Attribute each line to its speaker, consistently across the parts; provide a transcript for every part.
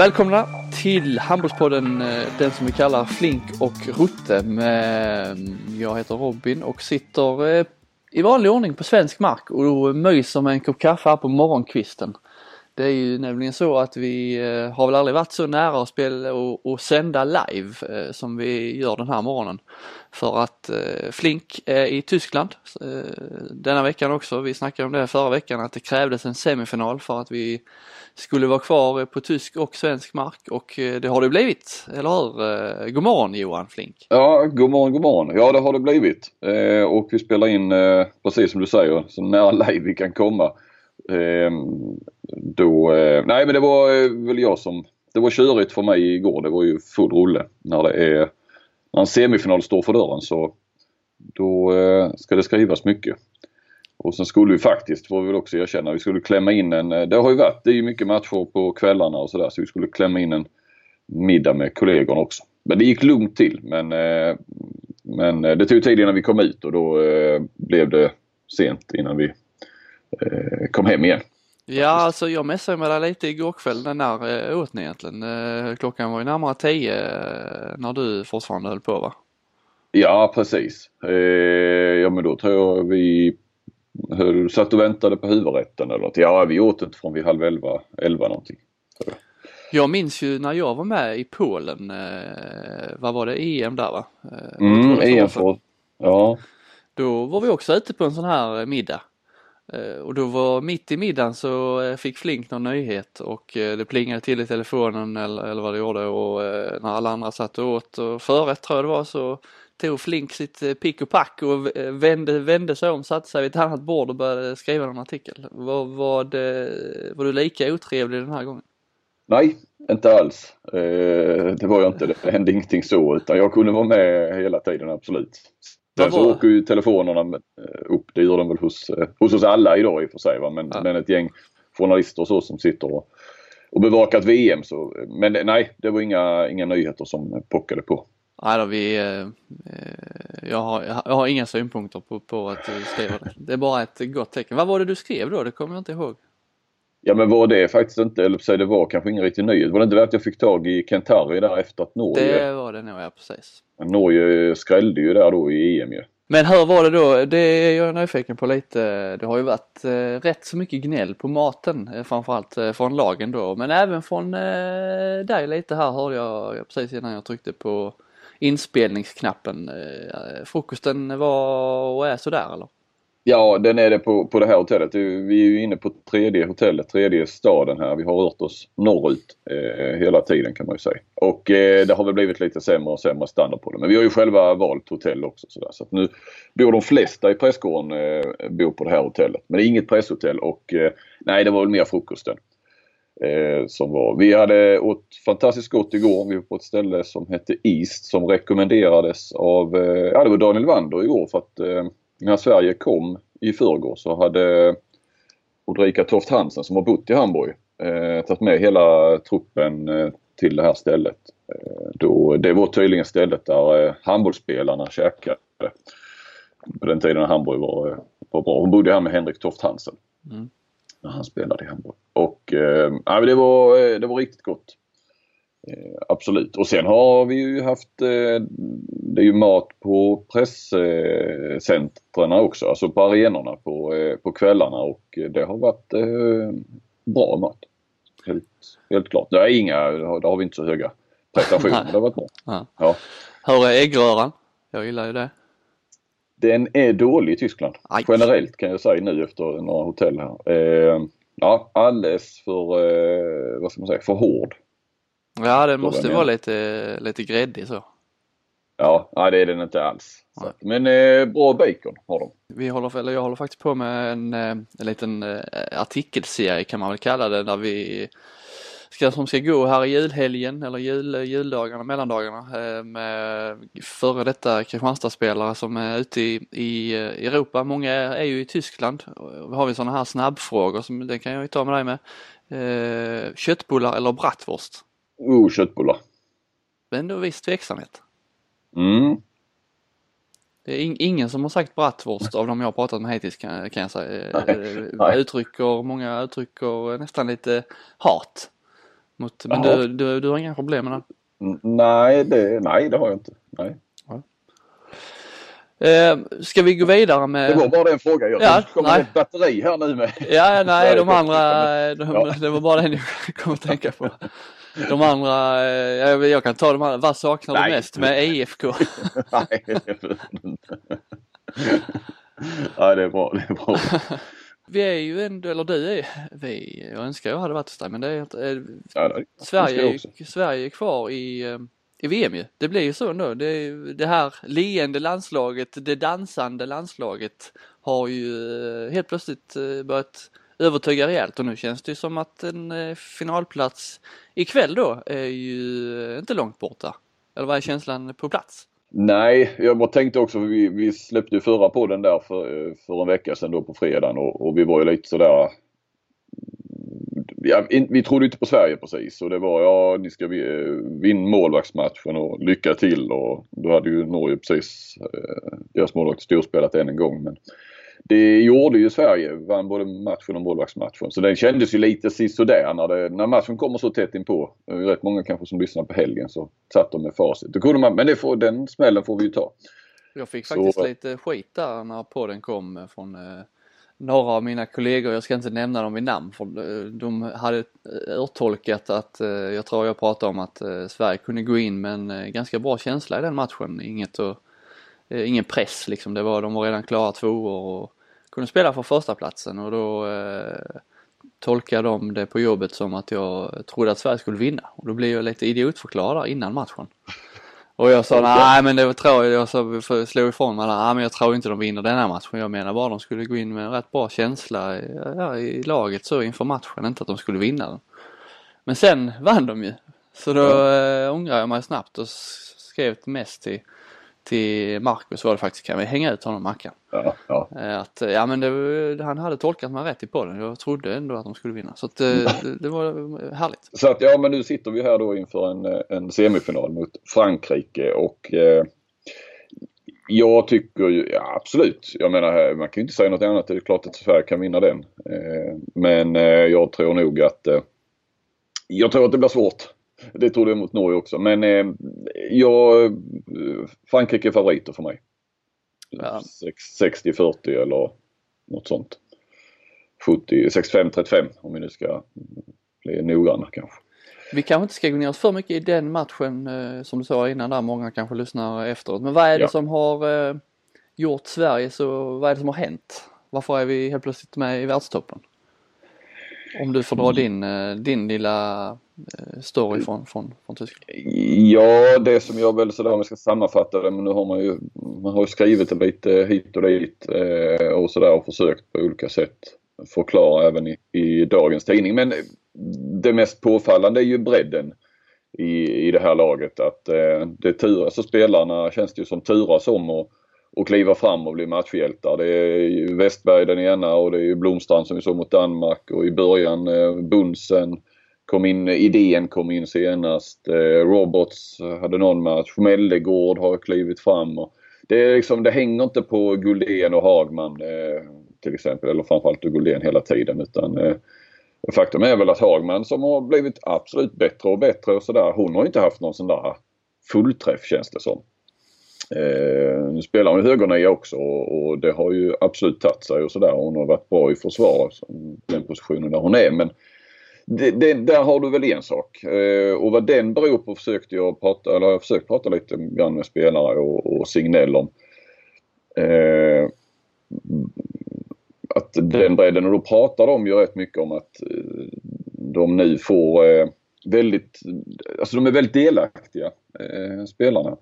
Speaker 1: Välkomna till Handbollspodden, eh, den som vi kallar Flink och Rutte. Jag heter Robin och sitter eh, i vanlig ordning på svensk mark och myser med en kopp kaffe här på morgonkvisten. Det är ju nämligen så att vi eh, har väl aldrig varit så nära att spela och, och sända live som vi gör den här morgonen. För att Flink är i Tyskland denna veckan också. Vi snackade om det förra veckan att det krävdes en semifinal för att vi skulle vara kvar på tysk och svensk mark och eh, det har det blivit, eller hur? Eh, god morgon Johan Flink!
Speaker 2: Ja, god morgon, god morgon! Ja, det har det blivit. Eh, och vi spelar in, precis som du säger, så nära live vi kan komma. Ehm, då, eh, nej men det var eh, väl jag som, det var körigt för mig igår. Det var ju full rulle. När det är, när en semifinal står för dörren så då eh, ska det skrivas mycket. Och sen skulle vi faktiskt, får vi väl också erkänna, vi skulle klämma in en, det har ju varit, det är ju mycket matcher på kvällarna och sådär så vi skulle klämma in en middag med kollegorna också. Men det gick lugnt till men, men det tog tid innan vi kom ut och då blev det sent innan vi kom hem igen.
Speaker 1: Ja, alltså jag messade med dig lite igår kväll. När åt ni egentligen? Eh, klockan var ju närmare tio eh, när du fortfarande höll på va?
Speaker 2: Ja, precis. Eh, ja, men då tror jag vi höll, satt och väntade på huvudrätten eller något. Ja, vi åt inte från vid halv elva, elva någonting. Jag.
Speaker 1: jag minns ju när jag var med i Polen, vad var det, EM där va?
Speaker 2: Mm, EM för, ja.
Speaker 1: Då var vi också ute på en sån här middag. Eh, och då var mitt i middagen så eh, fick Flink någon nyhet och eh, det plingade till i telefonen eller, eller vad det gjorde och när alla andra satt och åt och förrätt tror jag det var så tog Flink sitt pick och pack och vände, vände sig om, satte sig vid ett annat bord och började skriva en artikel. Var, var, det, var du lika otrevlig den här gången?
Speaker 2: Nej, inte alls. Det var jag inte. Det hände ingenting så utan jag kunde vara med hela tiden absolut. Sen så åker ju telefonerna eh, upp, det gör de väl hos, eh, hos oss alla idag i och för sig. Va? Men, ja. men ett gäng journalister och så som sitter och, och bevakar ett VM. Så, men nej, det var inga, inga nyheter som pockade på.
Speaker 1: Nej då, vi, eh, jag, har, jag har inga synpunkter på, på att du skriver det. Det är bara ett gott tecken. Vad var det du skrev då? Det kommer jag inte ihåg.
Speaker 2: Ja men var det faktiskt inte, eller säga det var kanske ingen riktig nyhet. Var det inte det att jag fick tag i Kent-Harry där efter att Norge...
Speaker 1: Det var det nog ja, precis.
Speaker 2: Norge skrällde ju där då i EM ju.
Speaker 1: Men hur var det då? Det är jag nyfiken på lite. Det har ju varit eh, rätt så mycket gnäll på maten eh, framförallt eh, från lagen då. Men även från eh, dig lite här hörde jag precis innan jag tryckte på inspelningsknappen. Eh, frukosten var och är sådär eller?
Speaker 2: Ja, den är det på, på det här hotellet. Vi är ju inne på tredje hotellet, tredje staden här. Vi har rört oss norrut eh, hela tiden kan man ju säga. Och eh, det har väl blivit lite sämre och sämre standard på det. Men vi har ju själva valt hotell också. Så, så nu bor de flesta i prästgården, eh, bor på det här hotellet. Men det är inget presshotell och eh, nej, det var väl mer frukosten. Eh, som var. Vi hade åt fantastiskt gott igår. Vi var på ett ställe som hette East som rekommenderades av, eh, ja det var Daniel Wander igår för att eh, när Sverige kom i förrgår så hade Ulrika Toft Hansen som har bott i Hamburg eh, tagit med hela truppen eh, till det här stället. Eh, då, det var tydligen stället där eh, handbollsspelarna käkade. På den tiden när Hamburg var, eh, var bra. Hon bodde här med Henrik Toft Hansen. Mm. När han spelade i Hamburg. Och eh, det, var, eh, det var riktigt gott. Eh, absolut. Och sen har vi ju haft, eh, det är ju mat på presscentren också, alltså på arenorna på, eh, på kvällarna och det har varit bra mat. Helt, helt klart. Det är inga, det har vi inte så höga prestationer, det har varit bra. Ja.
Speaker 1: Ja. Hur är äggröran? Jag gillar ju det.
Speaker 2: Den är dålig i Tyskland. Aj. Generellt kan jag säga nu efter några hotell här. Eh, ja, alldeles för, eh, vad ska man säga, för hård.
Speaker 1: Ja, den måste vara lite, lite gräddig så.
Speaker 2: Ja, nej, det är den inte alls. Men eh, bra bacon har de.
Speaker 1: Vi håller, eller jag håller faktiskt på med en, eh, en liten eh, artikelserie kan man väl kalla det där vi ska, som ska gå här i julhelgen eller jul, juldagarna, mellandagarna eh, med före detta Kristianstadsspelare som är ute i, i Europa. Många är ju i Tyskland. Då har vi sådana här snabbfrågor som det kan jag ju ta med dig med. Eh, köttbullar eller bratwurst?
Speaker 2: Oh, köttbullar.
Speaker 1: Men då viss tveksamhet.
Speaker 2: Mm.
Speaker 1: Det är in, ingen som har sagt bratwurst av de jag har pratat med hittills kan, kan jag säga. Nej, nej. Uttrycker, många uttrycker nästan lite hat. Mot, men du, du, du har inga problem med det?
Speaker 2: Nej det, nej, det har jag inte. Nej.
Speaker 1: Eh, ska vi gå vidare med...
Speaker 2: Det var bara den frågan. Jag ja, kommer nej. ett batteri här nu med.
Speaker 1: Ja, nej, de andra, de, ja. det var bara den jag kom att tänka på. De andra, eh, jag, jag kan ta de andra. Vad saknar nej. du mest med IFK? nej,
Speaker 2: nej, det är bra. Det är bra.
Speaker 1: Vi är ju ändå, eller du är, vi, jag önskar jag hade varit hos dig men det är inte, eh, ja, Sverige, Sverige är kvar i eh, i VM ju. Det blir ju så ändå. Det, det här leende landslaget, det dansande landslaget har ju eh, helt plötsligt börjat övertyga rejält och nu känns det ju som att en finalplats ikväll då är ju inte långt borta. Eller vad är känslan på plats?
Speaker 2: Nej, jag bara tänkte också, vi, vi släppte ju förra podden där för, för en vecka sedan då på fredagen och, och vi var ju lite sådär ja, vi trodde inte på Sverige precis och det var ja, ni ska eh, vinna målvaktsmatchen och lycka till och då hade ju Norge precis eh, deras målvakt storspelat än en gång. Men det gjorde ju Sverige, vann både matchen och målvaktsmatchen. Så den kändes ju lite sisådär när, det, när matchen kommer så tätt inpå. Rätt många kanske som lyssnar på helgen så satt de med facit. Då kunde man, men får, den smällen får vi ju ta.
Speaker 1: Jag fick faktiskt så, lite skit där när podden kom från eh några av mina kollegor, jag ska inte nämna dem vid namn, för eh, de hade urtolkat att, eh, jag tror jag pratade om att eh, Sverige kunde gå in med en ganska bra känsla i den matchen. Inget och, ingen press liksom, det var, de var redan klara tvåor och kunde spela för första platsen och då eh, tolkade de det på jobbet som att jag trodde att Sverige skulle vinna och då blev jag lite idiotförklarad innan matchen. Och jag sa nej men det tror jag, jag slog ifrån mig nej men jag tror inte de vinner den här matchen. Jag menar bara de skulle gå in med en rätt bra känsla i, ja, i laget så inför matchen, inte att de skulle vinna den. Men sen vann de ju. Så då ja. äh, ångrar jag mig snabbt och skrev ett mess till till Marcus var det faktiskt, kan vi hänga ut honom Mackan?
Speaker 2: Ja, ja.
Speaker 1: Eh, att, ja men det, han hade tolkat mig rätt i podden. Jag trodde ändå att de skulle vinna. Så att, eh, det, det, var härligt.
Speaker 2: Så att ja men nu sitter vi här då inför en, en semifinal mot Frankrike och eh, jag tycker ju, ja absolut. Jag menar man kan ju inte säga något annat. Det är klart att Sverige kan vinna den. Eh, men eh, jag tror nog att eh, jag tror att det blir svårt. Det trodde jag mot Norge också. Men eh, jag, Frankrike är favoriter för mig. Ja. 60-40 eller något sånt. 65-35 om vi nu ska bli noggranna kanske.
Speaker 1: Vi kanske inte ska gå ner oss för mycket i den matchen eh, som du sa innan där, många kanske lyssnar efteråt. Men vad är det ja. som har eh, gjort Sverige så, vad är det som har hänt? Varför är vi helt plötsligt med i världstoppen? Om du får dra din, eh, din lilla eh, story från, från, från Tyskland.
Speaker 2: Ja, det som jag väl sådär om jag ska sammanfatta det, men nu har man ju, man har ju skrivit det lite hit och dit eh, och sådär och försökt på olika sätt förklara även i, i dagens tidning. Men det mest påfallande är ju bredden i, i det här laget. Att det tur, alltså spelarna känns det ju som turas om och och kliva fram och bli matchhjältar. Det är ju Westberg den ena och det är ju Blomstrand som vi såg mot Danmark och i början eh, Bunsen kom in, idén kom in senast. Eh, Robots hade någon match. Mellegård har klivit fram. Och det, är liksom, det hänger inte på Guldén och Hagman eh, till exempel, eller framförallt Guldén hela tiden utan eh, Faktum är väl att Hagman som har blivit absolut bättre och bättre och sådär, hon har inte haft någon sån där fullträff känns det som. Eh, nu spelar hon högernia också och, och det har ju absolut tagit sig och sådär. Hon har varit bra i försvar, den positionen där hon är. Men det, det, där har du väl en sak. Eh, och vad den beror på försökte jag prata, eller jag försökt prata lite grann med spelare och, och Signell om. Eh, att den bredden, och då pratar de ju rätt mycket om att eh, de nu får eh, väldigt, alltså de är väldigt delaktiga eh, spelarna.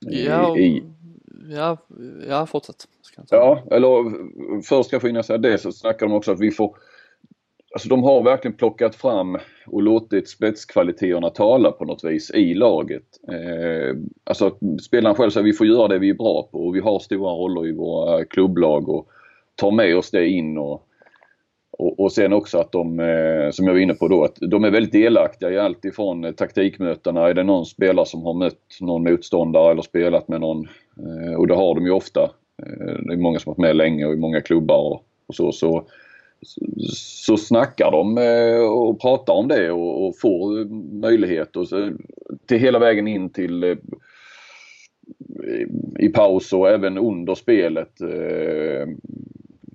Speaker 1: Ja, i, ja, ja fortsätt.
Speaker 2: Ja, eller först kanske innan jag säger det så snackar de också att vi får Alltså de har verkligen plockat fram och låtit spetskvaliteterna tala på något vis i laget. Eh, alltså spelaren själv säger att vi får göra det vi är bra på och vi har stora roller i våra klubblag och tar med oss det in och och, och sen också att de, eh, som jag var inne på då, att de är väldigt delaktiga i allt ifrån eh, taktikmötena. Är det någon spelare som har mött någon motståndare eller spelat med någon, eh, och det har de ju ofta. Det är många som har varit med länge och i många klubbar och, och så. så så snackar de och pratar om det och, och får möjlighet och så, till hela vägen in till i paus och även under spelet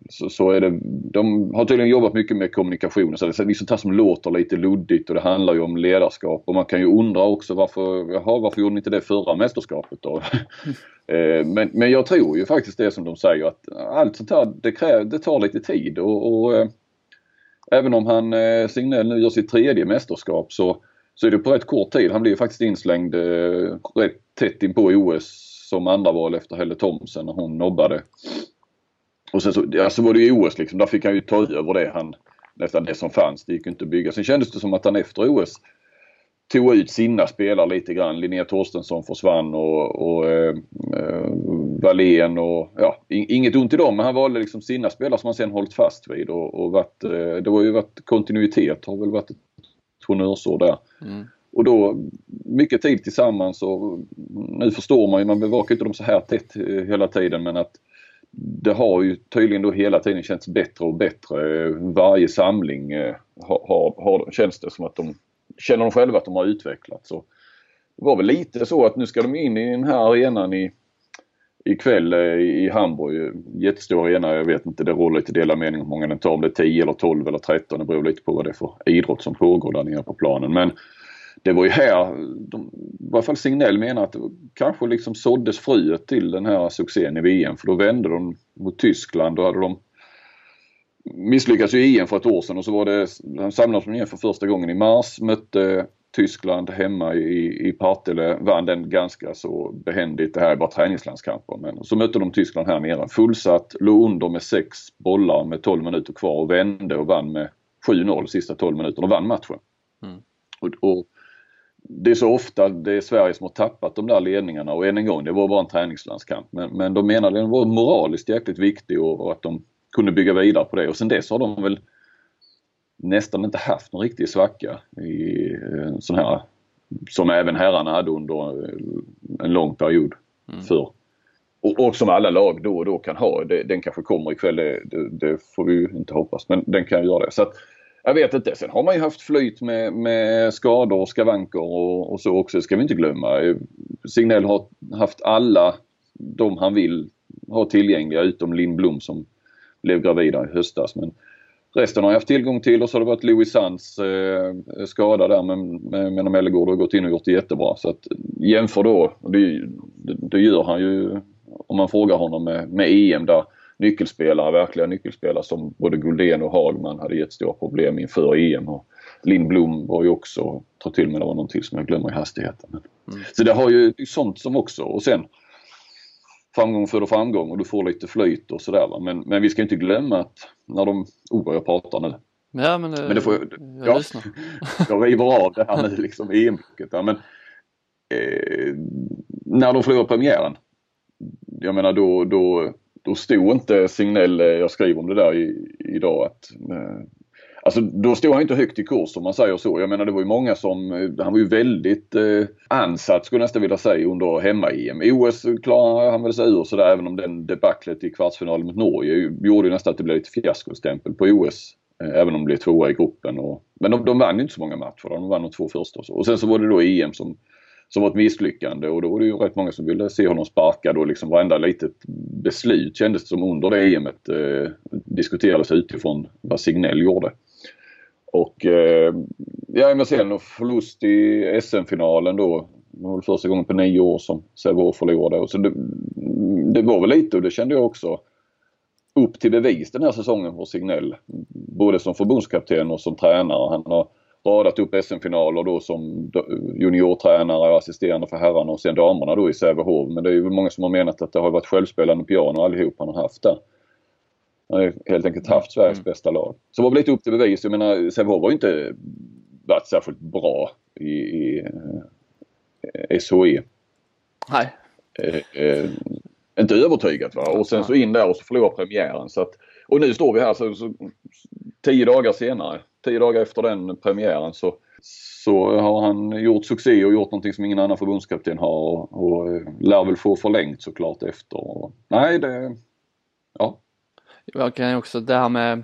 Speaker 2: så, så, är det, de har tydligen jobbat mycket med kommunikation. Så det är sånt här som låter lite luddigt och det handlar ju om ledarskap. Och man kan ju undra också varför, jaha, varför gjorde ni inte det förra mästerskapet då? Mm. men, men jag tror ju faktiskt det som de säger att allt sånt här det, kräver, det tar lite tid och, och eh, även om han eh, Signell nu gör sitt tredje mästerskap så, så är det på rätt kort tid. Han blir faktiskt inslängd eh, rätt tätt in på OS som andra val efter Helle Thomsen när hon nobbade. Och sen så, ja, så var det ju OS liksom, där fick han ju ta över det han, nästan det som fanns. Det gick inte att bygga. Sen kändes det som att han efter OS tog ut sina spelare lite grann. Linnea Torstensson försvann och, och eh, eh Wallén och ja, inget ont i dem men han valde liksom sina spelare som han sen hållit fast vid och, och varit, eh, det har ju varit kontinuitet har väl varit ett honnörsord där. Mm. Och då mycket tid tillsammans och nu förstår man ju, man bevakar inte dem så här tätt eh, hela tiden men att det har ju tydligen då hela tiden känts bättre och bättre. Varje samling eh, har, har, har, känns det som att de känner de själva att de har utvecklats. Så det var väl lite så att nu ska de in i den här arenan i ikväll eh, i Hamburg. Jättestor arena. Jag vet inte, det råder lite delade mening om hur många den tar. Om det är 10 eller 12 eller 13. Det beror lite på vad det är för idrott som pågår där nere på planen. Men det var ju här, de, i varje fall Signell menar att det kanske liksom såddes fröet till den här succén i VM för då vände de mot Tyskland. Då hade de misslyckats i EM för ett år sedan och så var det, de samlades igen för första gången i mars, mötte Tyskland hemma i, i Partille, vann den ganska så behändigt. Det här är bara träningslandskamper. Men så mötte de Tyskland här nere. Fullsatt, låg under med sex bollar med 12 minuter kvar och vände och vann med 7-0 sista 12 minuterna och vann matchen. Mm. Och, och, det är så ofta det är Sverige som har tappat de där ledningarna och än en gång, det var bara en träningslandskamp. Men, men de menade att den var moraliskt jäkligt viktig och, och, att de kunde bygga vidare på det och sen dess har de väl nästan inte haft någon riktig svacka i en sån här som även herrarna hade under en lång period mm. för. Och, och, som alla lag då och då kan ha. Det, den kanske kommer ikväll, det, det, det får vi ju inte hoppas men den kan göra det. Så att, jag vet inte. Sen har man ju haft flyt med, med skador och skavanker och, och så också. Det ska vi inte glömma. Signell har haft alla de han vill ha tillgängliga utom Linn Blom som blev gravida i höstas. Men resten har jag haft tillgång till och så har det varit Louis Sands eh, skada där men med, med Mellegård har gått in och gjort det jättebra. Så att jämför då, det, det, gör han ju om man frågar honom med, med EM där nyckelspelare, verkliga nyckelspelare som både Guldén och Hagman hade jättestora problem inför EM. Och Lindblom var ju också, ta till mig det var någon till som jag glömmer i hastigheten. Mm. Så det har ju sånt som också och sen framgång föder framgång och du får lite flyt och sådär. Men, men vi ska inte glömma att när de, oh vad jag pratar nu.
Speaker 1: Ja men, men det får, jag,
Speaker 2: jag lyssnar. jag river av det här nu liksom EM-blocket. Ja, men, eh, när de förlorar premiären. Jag menar då, då då stod inte Signell, eh, jag skriver om det där i, idag, att eh, Alltså då stod han inte högt i kurs om man säger så. Jag menar det var ju många som, eh, han var ju väldigt eh, ansatt skulle jag nästan vilja säga under hemma-EM. OS klarade han väl sig ur sådär även om den debaclet i kvartsfinalen mot Norge gjorde ju nästan att det blev lite fiaskostämpel på OS. Eh, även om de blev tvåa i gruppen. Och, men de, de vann ju inte så många matcher. De vann de två första och så. Och sen så var det då EM som som var ett misslyckande och då var det ju rätt många som ville se honom sparkad och liksom varenda litet beslut kändes det som under det EMet eh, diskuterades utifrån vad Signell gjorde. Och eh, ja men sen förlust i SM-finalen då. Det var första gången på nio år som Sävehof förlorade. Och så det, det var väl lite och det kände jag också upp till bevis den här säsongen för Signell. Både som förbundskapten och som tränare. Han har radat upp SM-finaler då som juniortränare och assisterande för herrarna och sen damerna då i Sävehof. Men det är ju många som har menat att det har varit självspelande piano allihop han har haft där. Han har helt enkelt haft Sveriges mm. bästa lag. Så det var väl lite upp till bevis. Jag menar Sävehof har ju inte varit särskilt bra i, i eh, SHE.
Speaker 1: Nej.
Speaker 2: Eh, eh, inte övertygat va. Och sen så in där och så förlora premiären. Så att, och nu står vi här så, så tio dagar senare tio dagar efter den premiären så, så har han gjort succé och gjort någonting som ingen annan förbundskapten har och, och eh, lär väl få förlängt såklart efter. Nej, det... Ja.
Speaker 1: Jag kan också det här med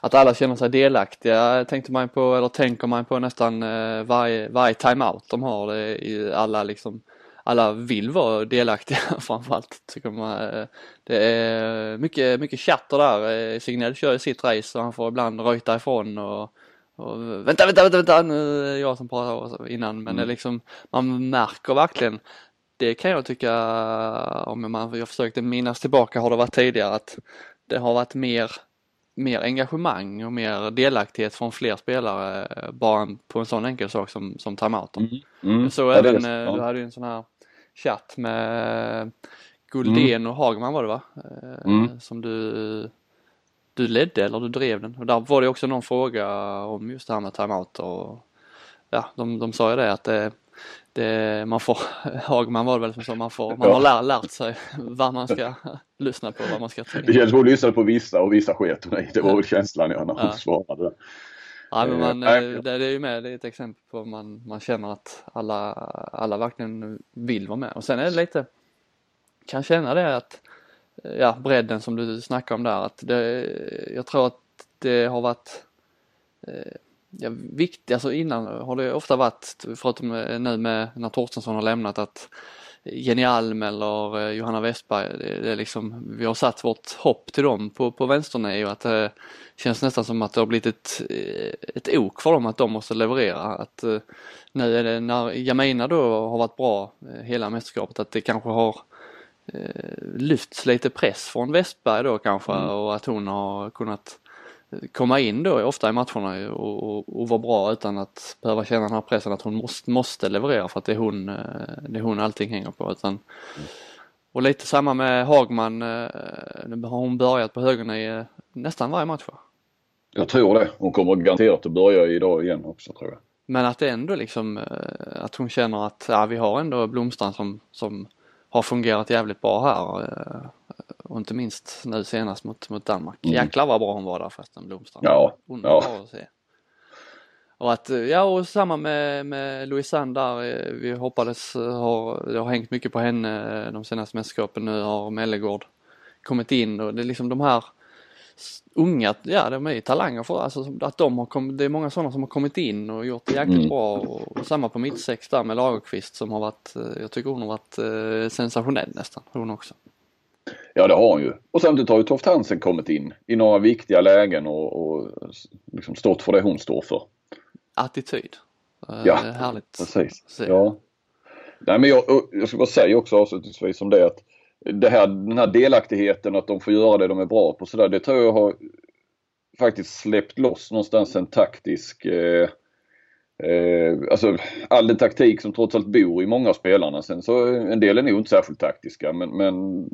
Speaker 1: att alla känner sig delaktiga tänkte man på, eller tänker man på nästan eh, varje, varje timeout de har. Det i alla liksom alla vill vara delaktiga framförallt tycker man. Det är mycket, mycket chatter där. Signell kör sitt race och han får ibland röjta ifrån och, och vänta, vänta, vänta, vänta, nu är jag som pratar innan men mm. det är liksom, man märker verkligen det kan jag tycka, om man, jag försökte minnas tillbaka har det varit tidigare, att det har varit mer, mer engagemang och mer delaktighet från fler spelare bara på en sån enkel sak som, som timeouten. Mm. Mm. Så ja, även, det, ja. du hade ju en sån här chatt med Guldén mm. och Hagman var det va? Mm. Som du, du ledde eller du drev den och där var det också någon fråga om just det här med timeout och ja, de, de sa ju det att det det, man får, Hagman var det väl som sa, man, får, man ja. har lär, lärt sig vad man ska lyssna på, vad man ska
Speaker 2: in. Det gäller att lyssna på vissa och vissa sket hon. Det var väl känslan jag när hon ja. svarade.
Speaker 1: Ja, men man, äh, det, det, är ju med, det är ett exempel på man, man känner att alla, alla verkligen vill vara med. Och sen är det lite, kan känna det att, ja bredden som du snackar om där, att det, jag tror att det har varit eh, ja, viktigt, alltså innan har det ofta varit, förutom nu med när Torstensson har lämnat, att Jenny Alm eller eh, Johanna Westberg, det, det är liksom, vi har satt vårt hopp till dem på, på vänstern och att det känns nästan som att det har blivit ett, ett ok för dem att de måste leverera. Att eh, nu är det när Jamina då har varit bra eh, hela mästerskapet att det kanske har lyfts lite press från Westberg då kanske mm. och att hon har kunnat komma in då ofta i matcherna och, och, och vara bra utan att behöva känna den här pressen att hon måste, måste leverera för att det är hon, eh, det är hon allting hänger på. Utan, mm. Och lite samma med Hagman, eh, nu har hon börjat på högerna i eh, nästan varje match va?
Speaker 2: Jag tror det. Hon kommer garanterat att börja idag igen också tror jag.
Speaker 1: Men att det ändå liksom, att hon känner att ja, vi har ändå Blomstrand som, som har fungerat jävligt bra här. Och inte minst nu senast mot, mot Danmark. Mm. Jäklar vad bra hon var där förresten, Blomstrand.
Speaker 2: Ja. Underbar ja. att se.
Speaker 1: Och att, ja och samma med, med Louisanne där. Vi hoppades, har, det har hängt mycket på henne de senaste mästerskapen. Nu har Mellegård kommit in och det är liksom de här unga, ja de är ju talanger för alltså att de har kommit, det är många sådana som har kommit in och gjort det jäkligt mm. bra och, och samma på mittsex där med Lagerqvist som har varit, jag tycker hon har varit eh, sensationell nästan, hon också.
Speaker 2: Ja det har hon ju. Och samtidigt har ju Toft Hansen kommit in i några viktiga lägen och, och liksom stått för det hon står för.
Speaker 1: Attityd.
Speaker 2: Uh, ja, härligt. precis. Ja. Nej men jag, jag ska bara säga också avslutningsvis om det att det här, den här delaktigheten att de får göra det de är bra på sådär, det tror jag har faktiskt släppt loss någonstans en taktisk eh, Eh, alltså all den taktik som trots allt bor i många av spelarna. Sen så en del är nog inte särskilt taktiska men, men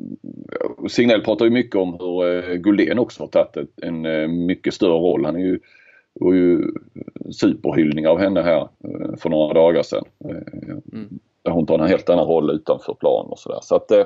Speaker 2: Signell pratar ju mycket om hur eh, Guldén också har tagit en eh, mycket större roll. Han är ju, var ju superhyllning av henne här eh, för några dagar sedan. Eh, mm. Där hon tar en helt annan roll utanför plan och sådär. Så att, eh...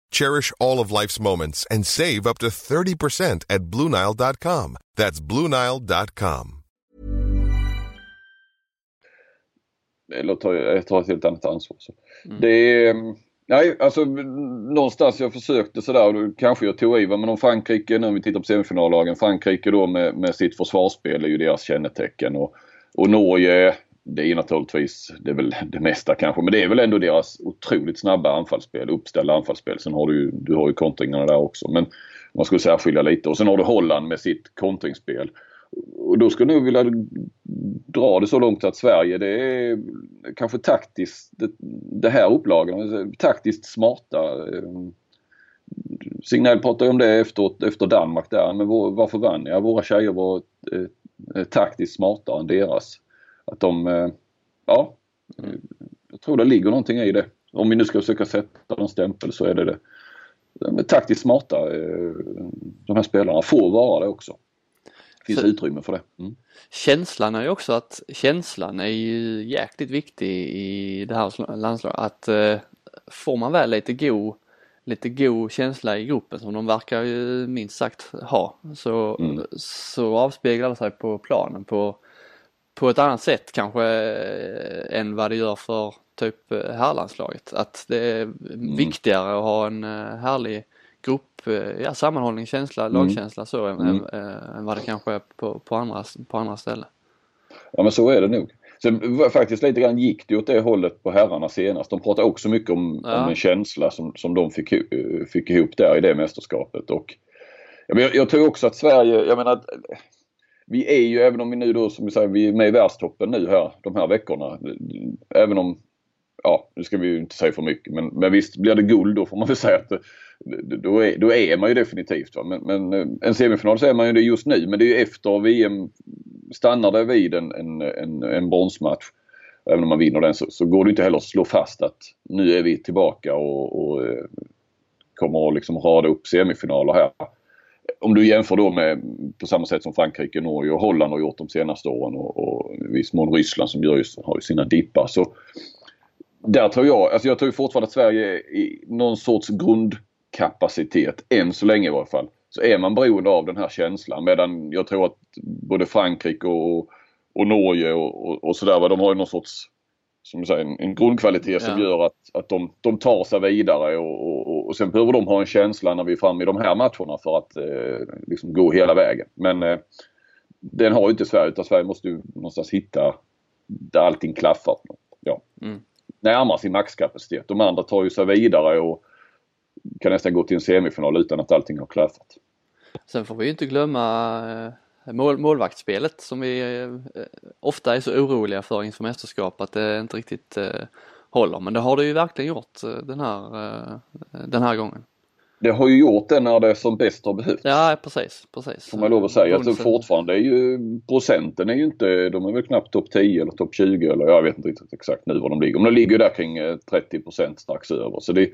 Speaker 3: Cherish all of life's moments and save up to 30% at BlueNile.com. That's BlueNile.com.
Speaker 2: eller tar, tar ett helt annat ansvar. Så. Mm. Det är, nej alltså någonstans jag försökte sådär, kanske jag tog i men om Frankrike, nu om vi tittar på semifinallagen, Frankrike då med, med sitt försvarsspel är ju deras kännetecken och, och Norge det är naturligtvis, det är väl det mesta kanske, men det är väl ändå deras otroligt snabba anfallsspel, uppställda anfallsspel. Sen har du ju, du har ju kontringarna där också. Men man skulle särskilja lite. Och sen har du Holland med sitt kontringsspel. Och då skulle jag nog vilja dra det så långt att Sverige det är kanske taktiskt, det, det här upplagan, taktiskt smarta. Eh, Signell pratade om det efter, efter Danmark där, men vår, varför vann jag? Våra tjejer var eh, taktiskt smartare än deras. Att de, eh, ja, jag tror det ligger någonting i det. Om vi nu ska försöka sätta någon stämpel så är det det. De är taktiskt smarta, eh, de här spelarna, får vara det också. finns
Speaker 1: Så-
Speaker 2: utrymme för det. Mm.
Speaker 1: Känslan är ju också att känslan är ju jäkligt viktig i det här sl- landslaget. Att eh, får man väl lite god, lite god känsla i gruppen som de verkar ju minst sagt ha så,
Speaker 2: Mm.
Speaker 1: så avspeglar det sig på planen på, på ett annat sätt kanske eh, än vad det gör för typ eh, herrlandslaget. Att det är viktigare att ha en eh, härlig grupp, ja sammanhållning, känsla, lagkänsla så än,
Speaker 2: Mm.
Speaker 1: än, än vad det kanske är på, på, andra, på andra ställen.
Speaker 2: Ja men så är det nog. Sen faktiskt lite grann gick det åt det hållet på herrarna senast. De pratade också mycket om,
Speaker 1: Ja.
Speaker 2: om en känsla som, som de fick, fick ihop där i det mästerskapet. Och, jag, jag tror också att Sverige, jag menar vi är ju, även om vi nu då som vi säger, vi är med i världstoppen nu här de här veckorna. Även om, ja nu ska vi ju inte säga för mycket men, men visst blir det guld då får man väl säga att då är, då är man ju definitivt. Va? Men, men eh, en semifinal så är man ju det just nu men det är ju efter VM stannar det vid en, en, en, en bronsmatch. Även om man vinner den så, så går det inte heller att slå fast att nu är vi tillbaka och, och eh, kommer att liksom rada upp semifinaler här. Om du jämför då med på samma sätt som Frankrike, Norge och Holland har gjort de senaste åren och, och i viss mån Ryssland som gör ju, har ju sina dippar. Så där tror jag, alltså jag tror fortfarande att Sverige i någon sorts grundkapacitet, än så länge i varje fall. Så är man beroende av den här känslan medan jag tror att både Frankrike och, och Norge och, och, och sådär, de har ju någon sorts som säger, en, en grundkvalitet som
Speaker 1: Ja.
Speaker 2: gör att, att de, de tar sig vidare och, och, och, och sen behöver de ha en känsla när vi är framme i de här matcherna för att eh, liksom gå hela vägen. Men eh, den har ju inte Sverige utan Sverige måste ju någonstans hitta där allting klaffar. Ja.
Speaker 1: Mm.
Speaker 2: Närmar sin maxkapacitet. De andra tar ju sig vidare och kan nästan gå till en semifinal utan att allting har klaffat.
Speaker 1: Sen får vi ju inte glömma eh, mål, målvaktsspelet som vi eh, ofta är så oroliga för inför mästerskap att det inte riktigt eh, håller. Men det har det ju verkligen gjort eh, den här, den här gången.
Speaker 2: Det har ju gjort det när det som bäst har behövts.
Speaker 1: Ja precis, precis.
Speaker 2: Får man lov att säga.
Speaker 1: Bonsen-
Speaker 2: fortfarande är ju procenten är ju inte, de är väl knappt topp 10 eller topp 20 eller jag vet inte riktigt exakt nu var de ligger. Men de ligger ju där kring eh, 30% strax över. Så det,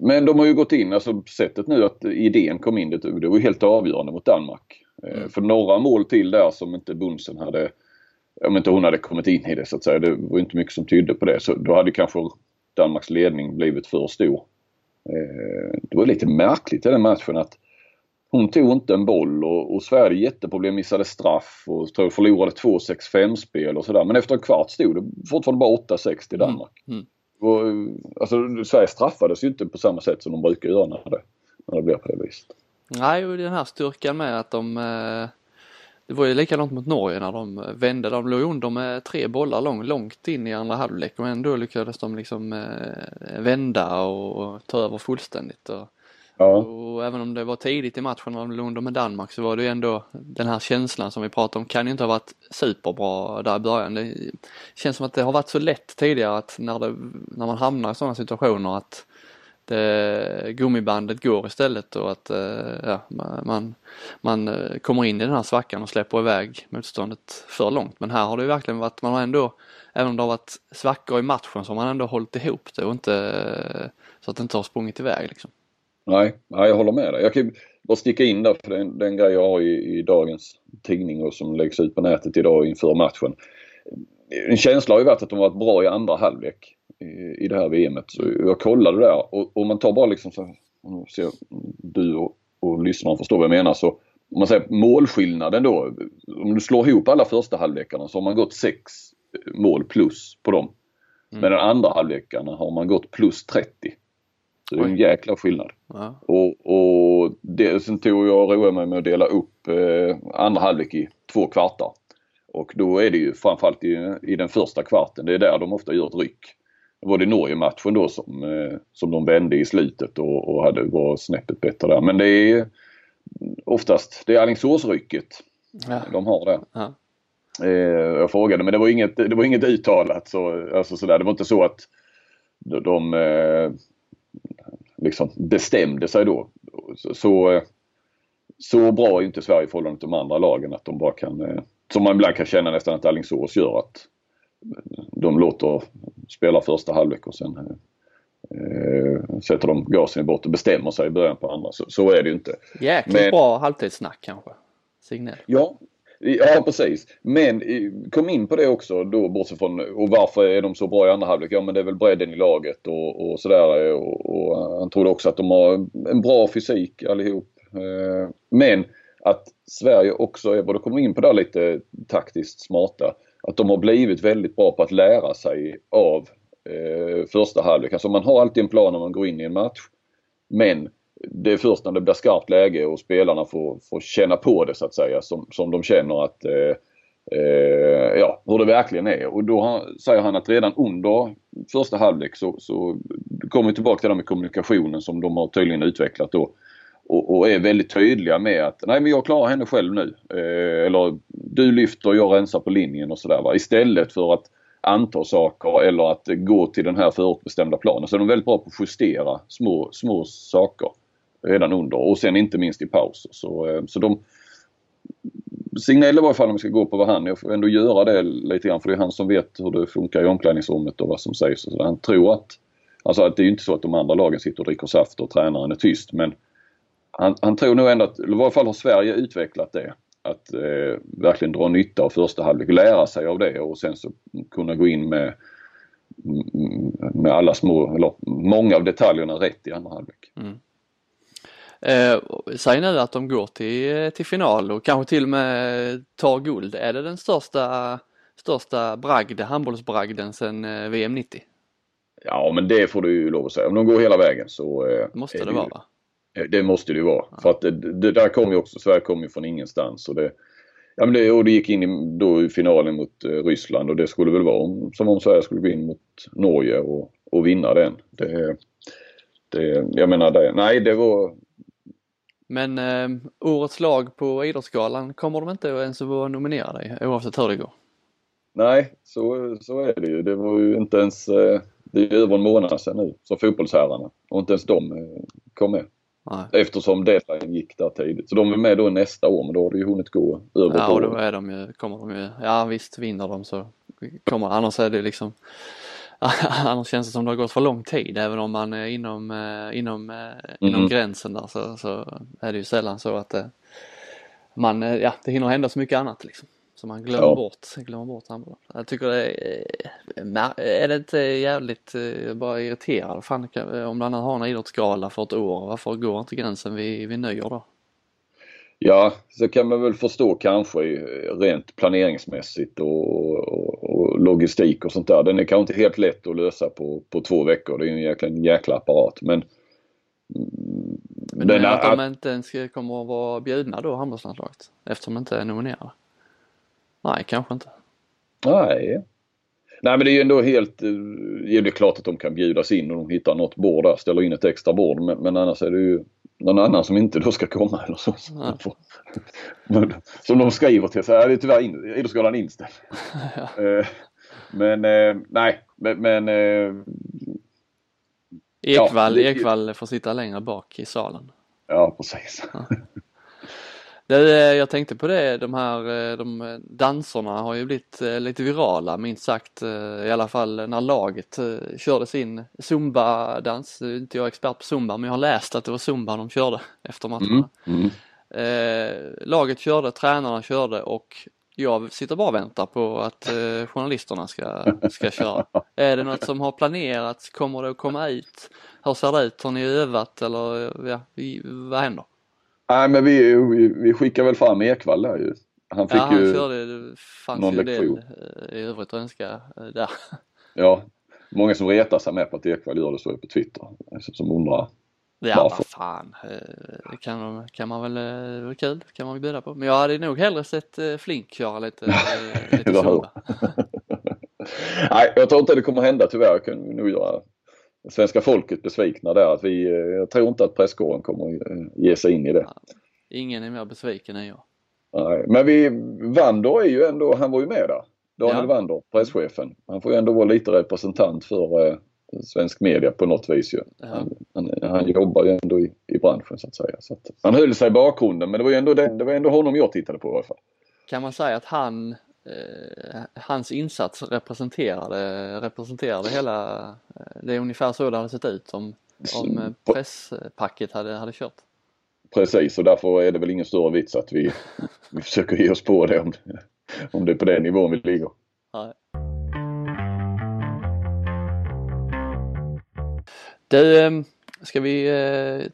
Speaker 2: men de har ju gått in, alltså sättet nu att idén kom in, det, det var ju helt avgörande mot Danmark. Eh,
Speaker 1: Mm.
Speaker 2: För några mål till där som inte Bunsen hade, om inte hon hade kommit in i det så att säga, det var inte mycket som tydde på det. Så då hade kanske Danmarks ledning blivit för stor. Eh, Det var lite märkligt i den matchen att hon tog inte en boll och, och Sverige jätteproblem, missade straff och tror förlorade 2-6-5 spel och sådär. Men efter en kvart stod det fortfarande bara 8-6 till Danmark.
Speaker 1: Mm.
Speaker 2: Och, alltså, Sverige straffades ju inte på samma sätt som de brukar göra när det, när det blir på det viset.
Speaker 1: Nej, och den här styrkan med att de eh, Det var ju likadant mot Norge när de vände. De låg under med tre bollar lång, långt in i andra halvlek och ändå lyckades de liksom eh, vända och ta över fullständigt. Och,
Speaker 2: Ja,
Speaker 1: och även om det var tidigt i matchen när de låg under med Danmark så var det ju ändå den här känslan som vi pratade om kan ju inte ha varit superbra där i början. Det känns som att det har varit så lätt tidigare att när, det, när man hamnar i sådana situationer att det, eh, gummibandet går istället och att eh, ja, man, man eh, kommer in i den här svackan och släpper iväg motståndet för långt. Men här har det ju verkligen varit, man har ändå, även om det har varit svackor i matchen så har man ändå hållit ihop det och inte eh, så att det inte har sprungit iväg liksom.
Speaker 2: nej, nej, jag håller med dig. Jag kan bara sticka in där för den, den grej jag har i, i dagens tidning och som läggs ut på nätet idag inför matchen. En känsla har ju varit att de varit bra i andra halvlek i, i det här VMet. Så jag kollade där och om man tar bara liksom så, om ser, du och, och lyssnarna förstår vad jag menar så om man säger målskillnaden då. Om du slår ihop alla första halvlekarna så har man gått sex mål plus på dem.
Speaker 1: Mm.
Speaker 2: Men den andra halvlekarna har man gått plus 30. Så det är en jäkla skillnad.
Speaker 1: Ja.
Speaker 2: Och, och det, sen tog jag och roade mig med att dela upp eh, andra halvlek i två kvartar. Och då är det ju framförallt i, i den första kvarten, det är där de ofta gör ett ryck. Var det Norge-matchen då som, eh, som de vände i slutet och, och hade, var snäppet bättre där. Men det är oftast, det är Alingsåsrycket
Speaker 1: Ja.
Speaker 2: de har där.
Speaker 1: Ja.
Speaker 2: Eh, jag frågade men det var inget, det var inget uttalat. Så, alltså sådär. Det var inte så att de, de eh, liksom bestämde sig då. Så, så, bra är inte Sverige i förhållande till de andra lagen att de bara kan, som man ibland kan känna nästan att Alingsås gör att de låter spela första halvlek och sen eh, sätter de gasen i bort och bestämmer sig i början på andra. Så, så är det ju inte.
Speaker 1: Jäkligt
Speaker 2: Men-
Speaker 1: bra halvtidssnack kanske. Signell.
Speaker 2: Ja, Ja precis. Men kom in på det också då bortsett från och varför är de så bra i andra halvlek? Ja men det är väl bredden i laget och, och sådär. Och, och han trodde också att de har en bra fysik allihop. Eh, men att Sverige också är, både kommer in på det lite taktiskt smarta, att de har blivit väldigt bra på att lära sig av eh, första halvlek. Alltså man har alltid en plan när man går in i en match. Men det är först när det blir skarpt läge och spelarna får, får känna på det så att säga som, som de känner att eh, eh, ja, hur det verkligen är. Och då har, säger han att redan under första halvlek så, så kommer vi tillbaka till det med kommunikationen som de har tydligen utvecklat då. Och, och, är väldigt tydliga med att nej men jag klarar henne själv nu. Eh, eller du lyfter och jag rensar på linjen och sådär. Istället för att anta saker eller att gå till den här förutbestämda planen. Så de är väldigt bra på att justera små, små saker redan under och sen inte minst i pauser. Så, eh, så de Signell i varje fall om vi ska gå på vad han, jag får ändå göra det lite grann för det är han som vet hur det funkar i omklädningsrummet och vad som sägs. Och så han tror att, alltså att det är ju inte så att de andra lagen sitter och dricker saft och tränaren är tyst men han, han tror nog ändå att, i varje fall har Sverige utvecklat det. Att eh, verkligen dra nytta av första halvlek, lära sig av det och sen så kunna gå in med, med alla små, eller många av detaljerna rätt i andra halvlek. Mm.
Speaker 1: Eh, säg nu att de går till, till final och kanske till och med tar guld. Är det den största, största bragd, handbollsbragden sedan eh, VM 90?
Speaker 2: Ja men det får du ju lov att säga. Om de går hela vägen så
Speaker 1: eh, Måste det, det vara va?
Speaker 2: Det måste det ju vara. Ja. För att det, det där kom ju också, Sverige kom ju från ingenstans. Och det, ja, men det, och det gick in i, då i finalen mot eh, Ryssland och det skulle väl vara om, som om Sverige skulle gå in mot Norge och, och vinna den. Det, det, jag menar, det, nej det var
Speaker 1: men eh, årets lag på Idrottsgalan kommer de inte ens att vara nominerade oavsett hur det går.
Speaker 2: Nej, så, så är det ju. Det var ju inte ens, eh, det är över en månad sedan nu, så fotbollsherrarna. Och inte ens de eh, kom med. Nej. Eftersom deadline gick där tidigt. Så de är med då nästa år men då har det ju hunnit gå över
Speaker 1: Ja, då är de ju, kommer de ju, ja visst vinner de så kommer annars är det liksom annars känns det som det har gått för lång tid även om man är inom, eh, inom, eh, mm. inom gränsen där så, så är det ju sällan så att eh, man, ja det hinner hända så mycket annat liksom. Så man glömmer ja. bort, glömmer bort handbollen. Jag tycker det är, är det inte jävligt bara irriterad fan om man har en idrottsgala för ett år, varför går inte gränsen vid, vid nyår då?
Speaker 2: Ja, så kan man väl förstå kanske rent planeringsmässigt och, och, och, logistik och sånt där. Den är kanske inte helt lätt att lösa på, på två veckor. Det är en jäkla, en jäkla apparat. Men,
Speaker 1: men den är att de inte ens kommer att vara bjudna då, handbollslandslaget? Eftersom de inte är nominerade? Nej, kanske inte.
Speaker 2: Nej. Nej men det är ju ändå helt, eh, det är klart att de kan bjudas in och de hittar något bord där, ställer in ett extra bord. Men, men annars är det ju någon annan som inte då ska komma eller så. Ja. Som de skriver till sig, det är tyvärr in, Idrottsgalan inställd. Ja. Eh, men eh, nej, men, men
Speaker 1: Ekvall, ja, det, Ekvall får sitta längre bak i salen.
Speaker 2: Ja precis. Ja.
Speaker 1: Det, jag tänkte på det, de här eh, de danserna har ju blivit eh, lite virala minst sagt eh, i alla fall när laget körde sin zumba-dans. Inte jag expert på zumba men jag har läst att det var zumba de körde efter matcherna. Mm. Mm. Eh, laget körde, tränarna körde och jag sitter bara och väntar på att eh, journalisterna ska, ska köra. Är det något som har planerats? Kommer det att komma ut? Hur ser det ut? Har ni övat eller ja, vad händer?
Speaker 2: Nej men vi, vi, vi skickar väl fram Ekvall där ju.
Speaker 1: Han fick ja, han ju körde, det fanns någon ju lektion. del eh, i övrigt att önska eh, där.
Speaker 2: Ja, många som retar sig med på att Ekvall gör det så på Twitter. Som undrar
Speaker 1: Ja, varför. vad fan. Eh, det kan, kan man väl, det var kul, kan man väl bjuda på. Men jag hade nog hellre sett Flink köra lite, lite.
Speaker 2: Nej, jag tror inte det kommer hända tyvärr. Jag kan nog göra svenska folket besvikna där. Att vi, eh, jag tror inte att presskåren kommer eh, ge sig in i det.
Speaker 1: Ingen är mer besviken än jag.
Speaker 2: Nej, men vi, Wander är ju ändå, han var ju med där. Daniel ja. Wander, presschefen. Han får ju ändå vara lite representant för eh, svensk media på något vis ju. Ja. Han, han, han, jobbar ju ändå i, i branschen så att säga. Så att, han höll sig i bakgrunden men det var ju ändå, det, det var ändå honom jag tittade på i alla fall.
Speaker 1: Kan man säga att han hans insats representerade, representerade hela, eh, det är ungefär så det hade sett ut om, om presspacket hade, hade kört.
Speaker 2: Precis och därför är det väl ingen större vits att vi, vi försöker ge oss på det om, om det är på den nivån vi ligger.
Speaker 1: Nej. Du, ska vi eh,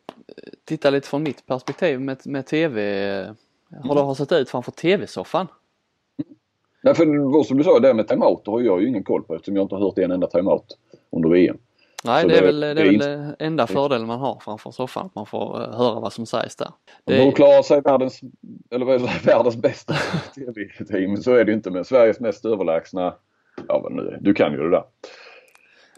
Speaker 1: titta lite från mitt perspektiv med, med TV? Har det har sett ut framför TV-soffan?
Speaker 2: Nej, för som du sa, det med timeout har jag ju ingen koll på eftersom jag inte har hört en enda timeout under VM.
Speaker 1: Nej,
Speaker 2: Så
Speaker 1: det är
Speaker 2: det-
Speaker 1: väl, det är
Speaker 2: det
Speaker 1: väl det enda fördelen man har framför soffan, att man får eh, höra vad som sägs där.
Speaker 2: De
Speaker 1: Det,
Speaker 2: borde klara sig världens, eller vad är det, världens bästa TV-team. Så är det ju inte men Sveriges mest överlägsna, ja vad nu du kan ju det där.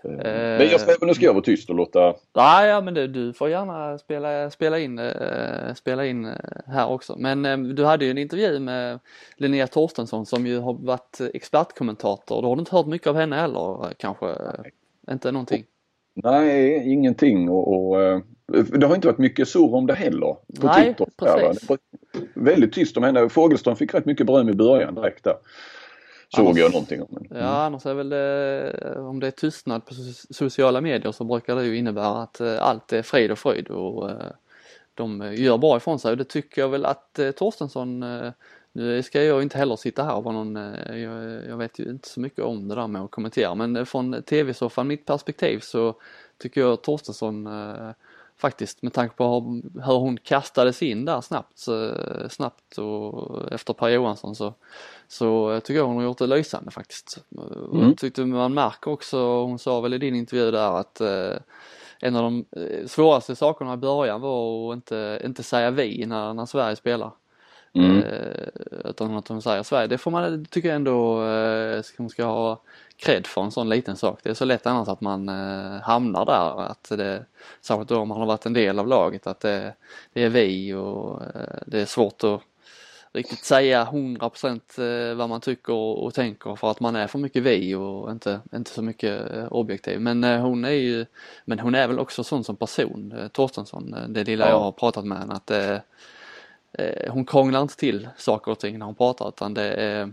Speaker 2: Eh, Men jag ska, nu ska jag vara tyst och låta,
Speaker 1: nej, ja, men det, du får gärna spela, spela, in, eh, spela in eh, här också. Men du hade ju en intervju med Linnea Torstensson som ju har varit expertkommentator. Då har du inte hört mycket av henne heller kanske? Inte någonting?
Speaker 2: nej ingenting och, och det har inte varit mycket surr om det heller. På
Speaker 1: Nej,
Speaker 2: Twitter,
Speaker 1: precis.
Speaker 2: Väldigt tyst om henne. Fogelström fick rätt mycket beröm i början direkt där. Såg
Speaker 1: Annars-
Speaker 2: jag någonting om. Men,
Speaker 1: Ja, annars är väl det, om det är tystnad på so- sociala medier så brukar det ju innebära att eh, allt är frid och fröjd och eh, de eh, gör bra ifrån sig och det tycker jag väl att eh, Torstensson eh, nu ska jag inte heller sitta här och vara någon, eh, jag, jag vet ju inte så mycket om det där med att kommentera men eh, från tv-soffan, mitt perspektiv så tycker jag Torstensson eh, faktiskt med tanke på hur, hon kastades in där snabbt, snabbt och efter Per Johansson så så tycker jag hon har gjort det lysande faktiskt.
Speaker 2: Mm.
Speaker 1: Jag tyckte man märker också, hon sa väl i din intervju där att eh, en av de eh, svåraste sakerna i början var att inte, inte säga vi när, när Sverige spelar.
Speaker 2: mm.
Speaker 1: Eh, utan att hon säger Sverige. Det får man, tycker jag ändå eh, ska- ska ha cred för en sån liten sak. Det är så lätt annars att man eh, hamnar där. Att det, särskilt då om man har varit en del av laget att det, det är vi och eh, det är svårt att riktigt säga 100% eh, vad man tycker och, tänker för att man är för mycket vi och inte, inte så mycket eh, objektiv. Men eh, hon är ju, men hon är väl också sån som person, Torstensson, det lilla
Speaker 2: Ja.
Speaker 1: jag har pratat med henne att eh, hon krånglar inte till saker och ting när hon pratar utan det är,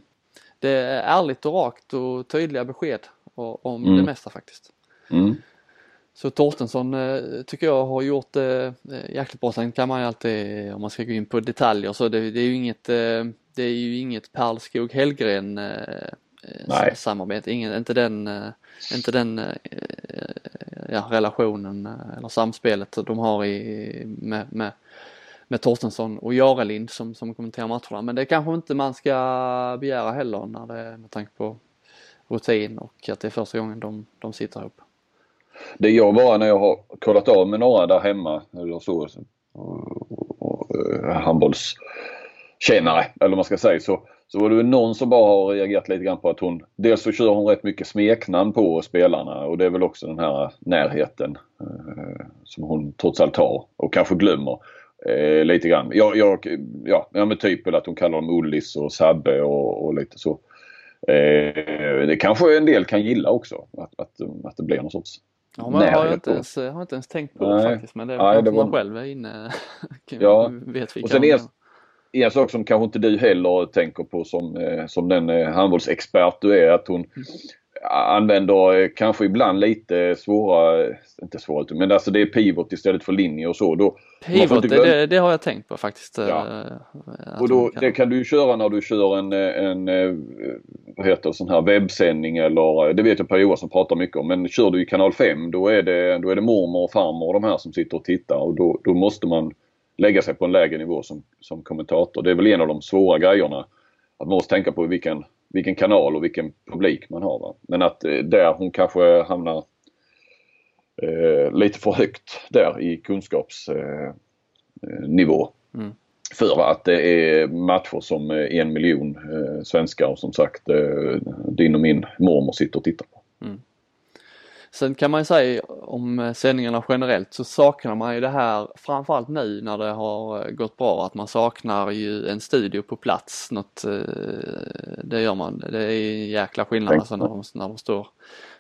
Speaker 1: det är ärligt och rakt och tydliga besked om
Speaker 2: Mm.
Speaker 1: det mesta faktiskt.
Speaker 2: Mm.
Speaker 1: Så Torstensson eh, tycker jag har gjort det eh, jäkligt bra. Sen kan man ju alltid, om man ska gå in på detaljer, så det, det är ju inget, eh, det är ju inget Perlskog Hellgren eh, eh,
Speaker 2: Nej.
Speaker 1: samarbete. Ingen, inte den, inte den ja, relationen eller samspelet de har i, med, med, med Torstensson och Jarelind som, som kommenterar matcherna. Men det kanske inte man ska begära heller när det, med tanke på rutin och att det är första gången de, de sitter ihop.
Speaker 2: Det är jag bara när jag har kollat av med några där hemma eller så, och, och, och, eh, handbollskännare eller vad man ska säga så, så var det väl någon som bara har reagerat lite grann på att hon dels så kör hon rätt mycket smeknamn på spelarna och det är väl också den här närheten eh, som hon trots allt har och kanske glömmer eh, lite grann. Jag, jag, ja, ja men typ att hon kallar dem Ullis och Sabbe och, och lite så. Eh, det kanske en del kan gilla också att, att, att det blir någon sorts
Speaker 1: Ja, men jag har
Speaker 2: närhet
Speaker 1: inte, ens, jag har inte ens tänkt på
Speaker 2: Nej.
Speaker 1: det faktiskt men det är
Speaker 2: Nej, det
Speaker 1: man
Speaker 2: var-
Speaker 1: själv är inne
Speaker 2: Ja.
Speaker 1: vet vilka
Speaker 2: Och sen är- En sak som kanske inte du heller tänker på som, eh, som den eh, handbollsexpert du är att hon använder eh, kanske ibland lite svåra, inte svåra men alltså det är pivot istället för linje och så. Då,
Speaker 1: Pivot,
Speaker 2: inte
Speaker 1: det, det, har jag tänkt på faktiskt.
Speaker 2: Ja.
Speaker 1: eh, att
Speaker 2: och då,
Speaker 1: kan-
Speaker 2: det kan du köra när du kör en, eh, en vad heter det, sån här webbsändning eller det vet jag Per Johansson pratar mycket om. Men kör du i kanal 5 då är det, då är det mormor och farmor och de här som sitter och tittar och då, då måste man lägga sig på en lägre nivå som, som kommentator. Det är väl en av de svåra grejerna. Att man måste tänka på vilken, vilken kanal och vilken publik man har. Va? Men att eh, där hon kanske hamnar eh, lite för högt där i kunskapsnivå. Eh, eh.
Speaker 1: Mm.
Speaker 2: För att det är matcher som eh, en miljon eh, svenskar och som sagt eh, din och min mormor sitter och tittar.
Speaker 1: Sen kan man ju säga om eh, sändningarna generellt så saknar man ju det här framförallt nu när det har eh, gått bra att man saknar ju en studio på plats. Något, eh, det gör man. Det är en jäkla skillnad alltså när de, när de står,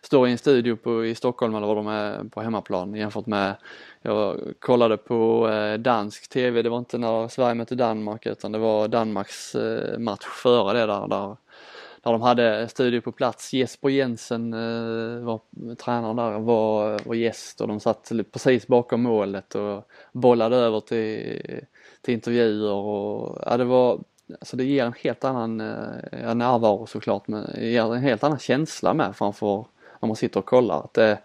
Speaker 1: står i en studio på, i Stockholm eller var de är på hemmaplan jämfört med jag kollade på dansk tv, det var inte när Sverige mötte Danmark utan det var Danmarks match före det där, där där de hade studio på plats. Jesper Jensen eh, var tränaren där, var, var gäst och de satt precis bakom målet och bollade över till, till intervjuer och ja, det var Alltså det ger en helt annan eh, närvaro såklart men det ger en helt annan känsla med framför när man sitter och kollar. Att det,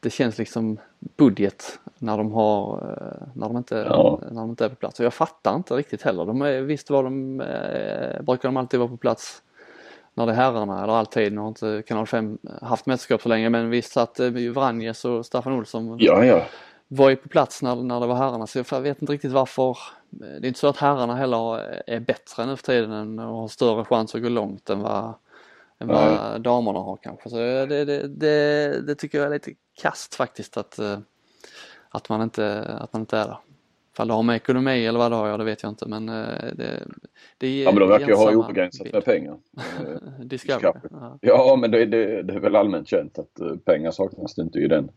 Speaker 1: det känns liksom budget när de har, eh, när de inte, ja. när de inte är på plats. Och jag fattar inte riktigt heller. De är, visst var de, eh, brukar de alltid vara på plats när det är herrarna, eller alltid, nu har inte kanal 5 haft mästerskap så länge men visst att eh, Vranjes och Staffan Olsson
Speaker 2: ja, ja.
Speaker 1: var ju på plats när, när det var herrarna så jag vet inte riktigt varför. Det är inte så att herrarna heller är bättre nu för tiden och har större chans att gå långt än vad, än vad damerna har kanske. Så det, det, det, det, tycker jag är lite kast faktiskt att, eh, att, man, inte, att man inte är där. Ifall det har med ekonomi eller vad det har, ja, det vet jag inte men eh, det,
Speaker 2: det Ja men de verkar ju ha obegränsat med pengar.
Speaker 1: Discovery.
Speaker 2: Ja. ja men det, det, det, är väl allmänt känt att eh, pengar saknas inte i den.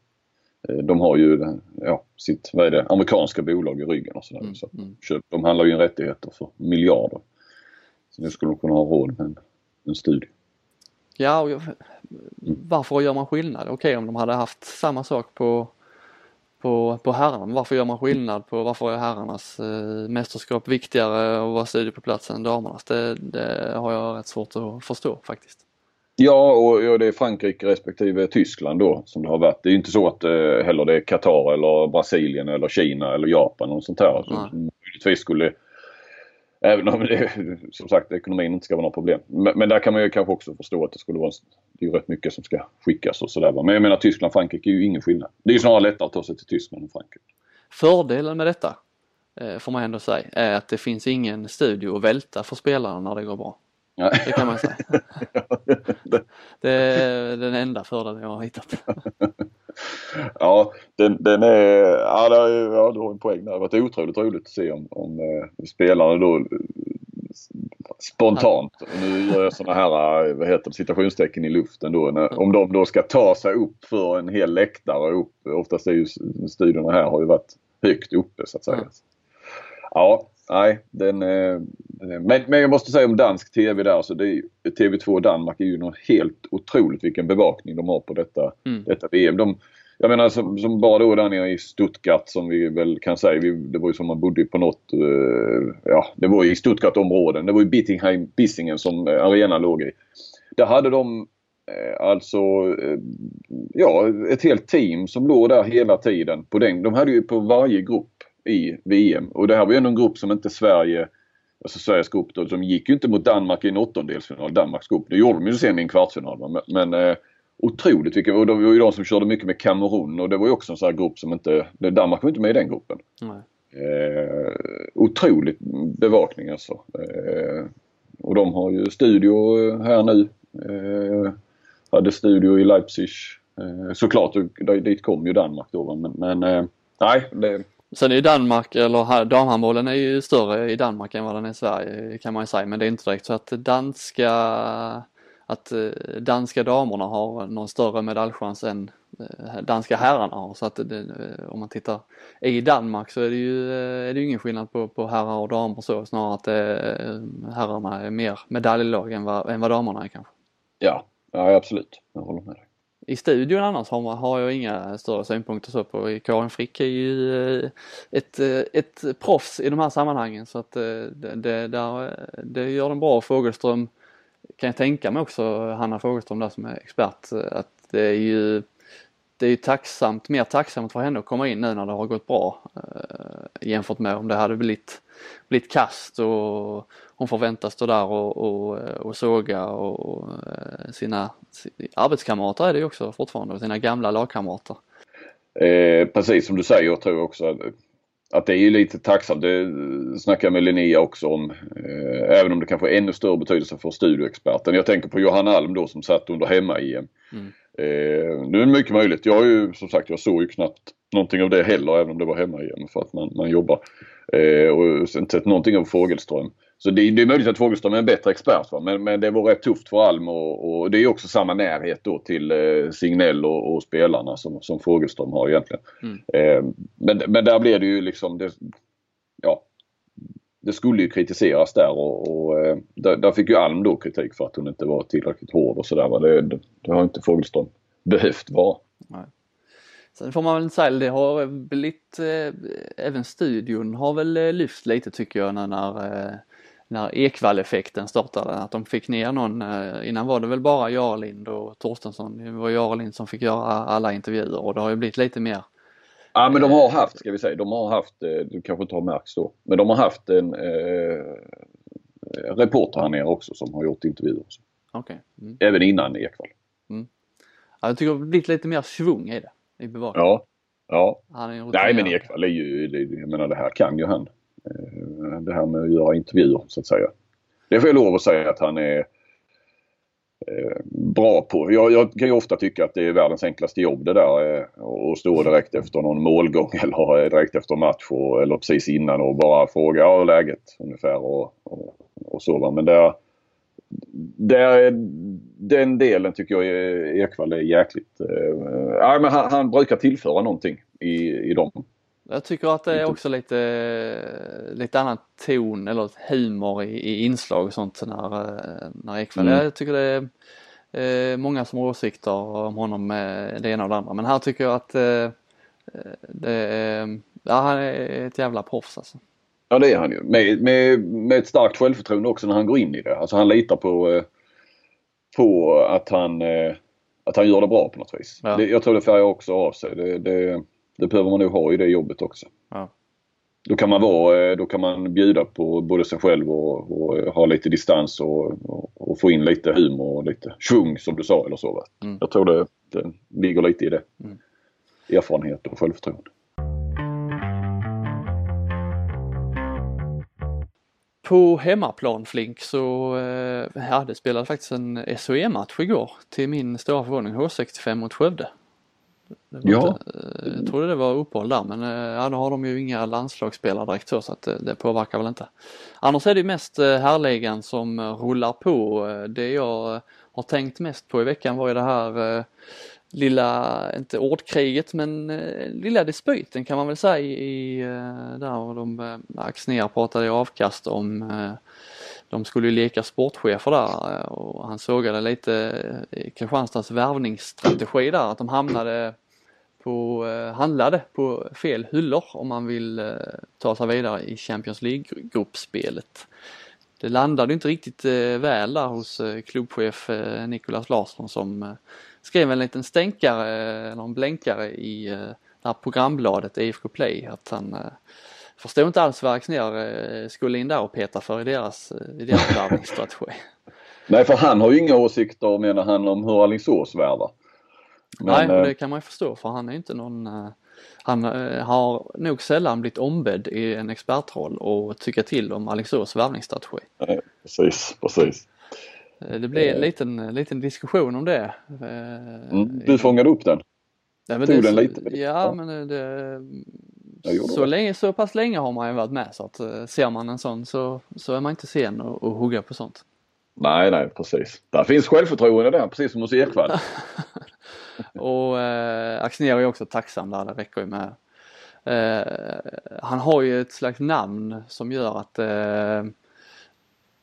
Speaker 2: De har ju ja, sitt, vad är det, amerikanska bolag i ryggen och sådär. Mm, så mm. De handlar ju in rättigheter för miljarder. Så nu skulle de kunna ha råd med en, en studie.
Speaker 1: Ja, och varför gör man skillnad? Okej okay, om de hade haft samma sak på, på, på herrarna, varför gör man skillnad på varför är herrarnas eh, mästerskap viktigare och vara studie på plats än damernas? Det, det, har jag rätt svårt att förstå faktiskt.
Speaker 2: Ja och, och det är Frankrike respektive Tyskland då som det har varit. Det är inte så att eh, heller det är Qatar eller Brasilien eller Kina eller Japan och sånt här. Som möjligtvis skulle Även om det som sagt ekonomin inte ska vara något problem. Men, men, där kan man ju kanske också förstå att det skulle vara det är rätt mycket som ska skickas och sådär. Men jag menar Tyskland Frankrike är ju ingen skillnad. Det är ju snarare lättare att ta sig till Tyskland än Frankrike.
Speaker 1: Fördelen med detta eh, får man ändå säga är att det finns ingen studio att välta för spelarna när det går bra. Det kan man säga. det är den enda fördelen jag har hittat.
Speaker 2: ja, den, den är, ja, är, ja du har en poäng där. Det har varit otroligt roligt att se om, om eh, spelarna då eh, spontant, nu gör jag sådana här eh, vad heter det, citationstecken i luften då, när, om de då ska ta sig upp för en hel läktare upp, oftast är ju studiorna här har ju varit högt uppe så att säga. Ja, nej, den, men, men jag måste säga om dansk TV där, så det är, TV2 Danmark är ju något helt otroligt vilken bevakning de har på detta, mm. detta VM. De, jag menar som, som bara då där nere i Stuttgart som vi väl kan säga, vi, det var ju som man bodde på något, uh, ja det var i Stuttgart-områden. Det var ju Bittingheim, Bissingen som uh, arenan låg i. Där hade de alltså, ja ett helt team som låg där hela tiden. På den. De hade ju på varje grupp i VM och det här var ju ändå en grupp som inte Sverige alltså Sveriges grupp då, de gick ju inte mot Danmark i en åttondelsfinal, Danmarks grupp. Det gjorde de ju sen i en kvartsfinal. Men, men eh, otroligt vilka, och det var ju de som körde mycket med Kamerun och det var ju också en sån här grupp som inte, Danmark var inte med i den gruppen. Eh, otroligt bevakning alltså. Eh, och de har ju studio här nu. Eh, hade studio i Leipzig. Eh, såklart, dit kom ju Danmark då men, men eh, nej. Det,
Speaker 1: Sen är ju Danmark, eller damhandbollen är ju större i Danmark än vad den är i Sverige kan man ju säga men det är inte direkt så att danska att eh, danska damerna har någon större medaljchans än eh, danska herrarna har. Så att det, eh, om man tittar i Danmark så är det ju, är det ingen skillnad på, på herrar och damer så. Snarare att det, herrarna är mer medaljlag än vad, än vad damerna är kanske.
Speaker 2: Ja, ja absolut. Jag håller med dig.
Speaker 1: I studion annars har, man, har jag inga större synpunkter så på. Karin Frick är ju eh, ett, eh, ett proffs i de här sammanhangen så att eh, det, det, där, det gör den bra. Fågelström kan jag tänka mig också, Hanna Fogelström där som är expert, att det är ju det är ju tacksamt, mer tacksamt för henne att komma in nu när det har gått bra eh, jämfört med om det hade blivit, blivit kast och hon får vänta stå där och, och, och såga och, och eh, sina, sina arbetskamrater är det ju också fortfarande sina gamla lagkamrater.
Speaker 2: Eh, precis som du säger, jag tror också att att det är lite tacksamt. Det snackade jag med Linnea också om. Eh, även om det kanske är ännu större betydelse för studioexperten. Jag tänker på Johanna Alm då som satt under hemma-EM. Mm. Eh, nu är det mycket möjligt. Jag har ju som sagt, jag såg ju knappt någonting av det heller även om det var hemma-EM för att man, man jobbar. Eh, och inte sett någonting av Fågelström. Så det, det, är möjligt att Fogelström är en bättre expert va? Men, men det var rätt tufft för Alm och, och det är också samma närhet då till eh, Signell och, och, spelarna som, som Fogelström har egentligen. Mm. Eh, men, men där blev det ju liksom det, ja, det skulle ju kritiseras där och, och eh, där, där, fick ju Alm då kritik för att hon inte var tillräckligt hård och sådär. Det, det, det har inte Fogelström behövt vara. Nej.
Speaker 1: Sen får man väl säga, det har blivit, eh, även studion har väl eh, lyft lite tycker jag när, när, eh, när Ekvall-effekten startade. Att de fick ner någon, eh, innan var det väl bara Jarlind och Torstensson. Det var Jarlind som fick göra alla intervjuer och det har ju blivit lite mer
Speaker 2: Ja men de har haft, ska vi säga, de har haft, eh, du kanske inte har märkt då, men de har haft en eh, reporter här nere också som har gjort intervjuer.
Speaker 1: Okay. Mm.
Speaker 2: Även innan Ekvall.
Speaker 1: Mm. Ja, jag tycker det har blivit lite mer svung i det, i bevakningen.
Speaker 2: Ja. ja. Nej men Ekvall är ju, jag menar det här kan ju han. Eh, det här med att göra intervjuer så att säga. Det får jag lov att säga att han är eh, bra på. Jag, jag, kan ju ofta tycka att det är världens enklaste jobb det där. Eh, att stå direkt efter någon målgång eller direkt efter match och, eller precis innan och bara fråga ja, läget ungefär och, och, och så. Men där, där, den delen tycker jag Ekwall är jäkligt... Äh, men han, han brukar tillföra någonting i, i dem.
Speaker 1: Jag tycker att det är också lite, lite annan ton eller humor i, i inslag och sånt när, när Ekvall. Mm. Jag tycker det är eh, många som har åsikter om honom med det ena och det andra men här tycker jag att eh, det är, ja, han är ett jävla proffs alltså.
Speaker 2: Ja det är han ju. Med, med, med ett starkt självförtroende också när han går in i det. Alltså han litar på, eh, på att han, eh, att han gör det bra på något vis. Ja. Det, jag tror det färgar också av sig. Det, det, det behöver man nog ha i det jobbet också. Ja. Då kan man vara, eh, då kan man bjuda på både sig själv och, och ha lite distans och, och, och, få in lite humor och lite svung som du sa eller så. Mm. Jag tror det, det ligger lite i det. Mm. Erfarenhet och självförtroende.
Speaker 1: På hemmaplan Flink så, eh, ja det spelade faktiskt en SOE-match igår till min stora förvåning H65 mot Skövde.
Speaker 2: Ja.
Speaker 1: Inte, eh, jag trodde det var uppehåll där men eh, ja, då har de ju inga landslagsspelare direkt så, så att det, det påverkar väl inte. Annars är det mest eh, härligan som rullar på. Det jag har tänkt mest på i veckan var ju det här lilla, inte ordkriget men lilla dispyten kan man väl säga i, där och de, Axnér pratade i avkast om de skulle ju leka sportchefer där eh, och han sågade lite eh, Kristianstads värvningsstrategi där att de hamnade på, eh, handlade på fel hyllor om man vill ta sig vidare i Champions League-gruppspelet. Det landade inte riktigt väl där hos klubbchef Nicolas Larsson som skrev en liten stänkare, eller en blänkare i det här programbladet IFK Play att han förstod inte alls vad Axnér skulle in där och peta för i deras, i deras värvningsstrategi.
Speaker 2: Nej för han har ju inga åsikter menar han om hur Alingsås värvar.
Speaker 1: Men, Nej, och det kan man ju förstå för han är inte någon han har nog sällan blivit ombedd i en expertroll och tycka till om Alingsås värvningsstrategi.
Speaker 2: Nej, precis, precis.
Speaker 1: Det blev en liten, liten diskussion om det.
Speaker 2: Mm, du fångade upp den?
Speaker 1: Ja, men Tog det, den lite? Ja, ja. men det, så, länge, så pass länge har man ju varit med så att ser man en sån så, så är man inte sen att hugga på sånt.
Speaker 2: Nej, nej precis. Där finns självförtroende där precis som hos Ekvall.
Speaker 1: och eh, Axnér är också tacksam där, det räcker ju med. Eh, han har ju ett slags namn som gör att eh,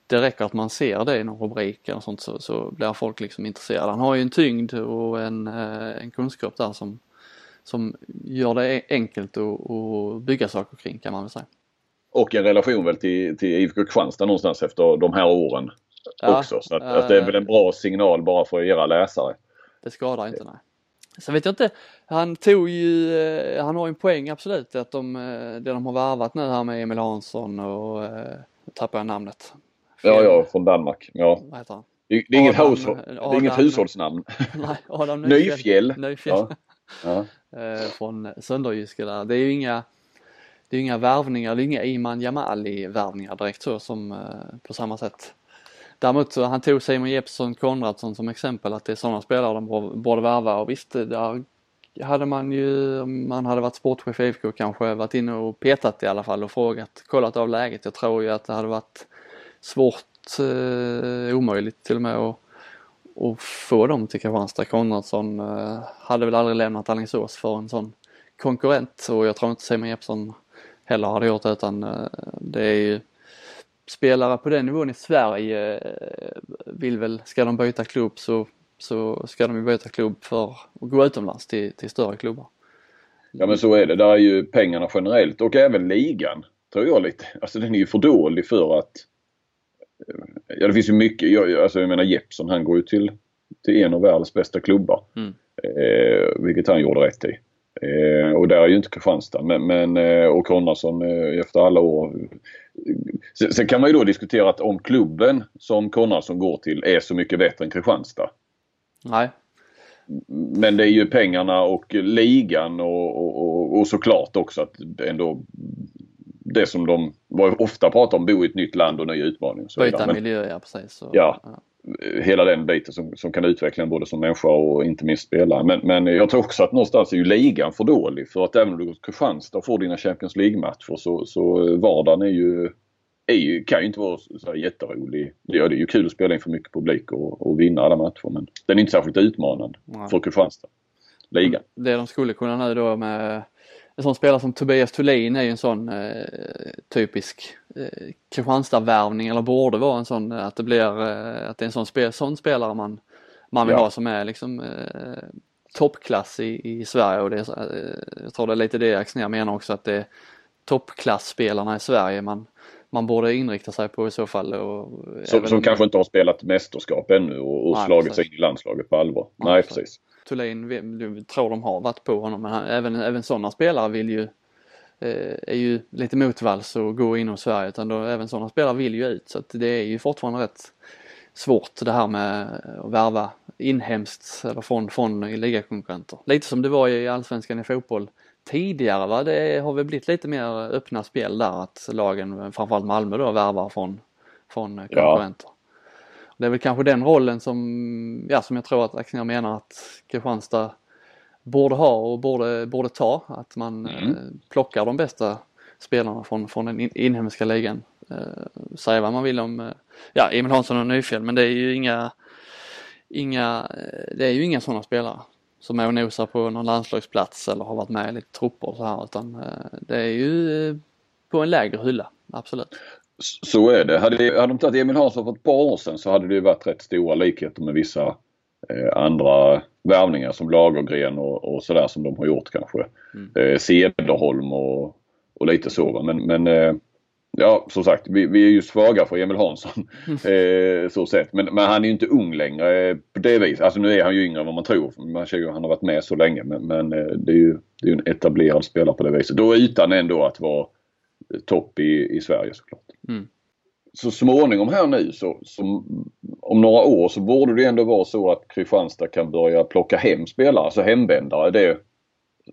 Speaker 1: det räcker att man ser det i någon rubrik eller sånt så, så blir folk liksom intresserade. Han har ju en tyngd och en, eh, en kunskap där som, som gör det enkelt att, bygga saker kring kan man väl säga.
Speaker 2: Och en relation väl till, till IFK Kristianstad någonstans efter de här åren ja, också. Så att, äh, att, det är väl en bra signal bara för era läsare.
Speaker 1: Det skadar inte nej. Sen vet jag inte, han tog ju, eh, han har ju en poäng absolut att de, eh, det de har värvat nu här med Emil Hansson och tappar jag namnet.
Speaker 2: Fel. Ja, ja, från Danmark. Ja.
Speaker 1: Vad heter han?
Speaker 2: Det, är inget, Adam, hushåll, det är inget hushållsnamn.
Speaker 1: Nej, Adam
Speaker 2: Nyfjäll.
Speaker 1: Nyfjäll. Ja. ja. Eh, från Sönderjyske där. Det är ju inga, det är inga värvningar, det är inga Iman Jamali värvningar direkt så som eh, på samma sätt Däremot så han tog Simon Jeppsson Konradsson som exempel att det är sådana spelare de borde värva och visst där hade man ju, om man hade varit sportchef i IFK kanske varit inne och petat i alla fall och frågat, kollat av läget. Jag tror ju att det hade varit svårt, eh, omöjligt till och med att och få dem till Kristianstad. Konradsson eh, hade väl aldrig lämnat Alingsås för en sån konkurrent och jag tror inte Simon Jeppsson heller hade gjort det utan eh, det är ju spelare på den nivån i Sverige eh, vill väl, ska de byta klubb så, så ska de ju byta klubb för att gå utomlands till, till större klubbar.
Speaker 2: Ja men så är det. Där är ju pengarna generellt och även ligan tror jag lite. Alltså den är ju för dålig för att Ja det finns ju mycket. Jag, alltså jag menar Jeppson han går ju till, till en av världens bästa klubbar. Mm. Eh, vilket han gjorde rätt i. Eh, och där är ju inte Kristianstad. Men, men eh, och Konradsson eh, efter alla år. Sen, sen, kan man ju då diskutera att om klubben som Konradsson går till är så mycket bättre än Kristianstad.
Speaker 1: Nej.
Speaker 2: Men det är ju pengarna och ligan och, och, och, och såklart också att ändå det som de ofta pratar om, bo i ett nytt land och nya utmaningar.
Speaker 1: Byta miljö, ja precis. Så,
Speaker 2: ja, ja, hela den biten som, som kan utveckla en både som människa och inte minst spelare. Men, men jag tror också att någonstans är ju ligan för dålig för att även om du går till Kristianstad och får dina Champions League-matcher så, så vardagen är ju, är ju, kan ju inte vara så jätterolig. Det är ju kul att spela inför mycket publik och, och vinna alla matcher men den är inte särskilt utmanande ja. för Kristianstad. Ligan.
Speaker 1: Det de skulle kunna nu då med en sån spelare som Tobias Thulin är ju en sån eh, typisk eh, Kristianstad-värvning eller borde vara en sån eh, att det blir eh, att det är en sån, spel, sån spelare man, man vill ja. ha som är liksom eh, toppklass i, i Sverige och det är, eh, jag tror det är lite det Axnér menar också att det är toppklassspelarna i Sverige man, man borde inrikta sig på i så fall. Och
Speaker 2: som, som kanske inte har spelat mästerskap ännu och, och slagit sig in i landslaget på allvar. Nej, Nej precis.
Speaker 1: Thulin tror de har varit på honom men han, även, även sådana spelare vill ju eh, är ju lite motvalls och gå inom Sverige utan då, även sådana spelare vill ju ut så att det är ju fortfarande rätt svårt det här med att värva inhemskt eller från, från ligakonkurrenter. Lite som det var i Allsvenskan i fotboll tidigare va, det har väl blivit lite mer öppna spel där att lagen, framförallt Malmö då, värvar från, från konkurrenter. Ja. Det är väl kanske den rollen som, ja, som jag tror att Axnér menar att Kristianstad borde ha och borde, borde ta. Att man mm. eh, plockar de bästa spelarna från, från den inhemska ligan. Eh, säga vad man vill om, eh, ja Emil Hansson och Nyfjäll men det är ju inga, inga, eh, det är ju inga sådana spelare som är och nosar på någon landslagsplats eller har varit med i lite trupper och så här utan det är ju på en lägre hylla, absolut.
Speaker 2: Så är det. Hade, hade de tagit Emil Hansson för ett par år sedan så hade det varit rätt stora likheter med vissa eh, andra värvningar som Lagergren och, och sådär som de har gjort kanske. Mm. Eh, Cederholm och, och lite så. Men, men eh, ja som sagt vi, vi, är ju svaga för Emil Hansson. Mm. Eh, så sett. Men, men, han är ju inte ung längre eh, på det viset. Alltså nu är han ju yngre än vad man tror. Man ser ju han har varit med så länge men, men eh, det är ju det är en etablerad spelare på det viset. Då utan ändå att vara topp i, i Sverige såklart. Mm. Så småningom här nu så, så, om några år så borde det ändå vara så att Kristianstad kan börja plocka hem spelare, alltså hemvändare. Det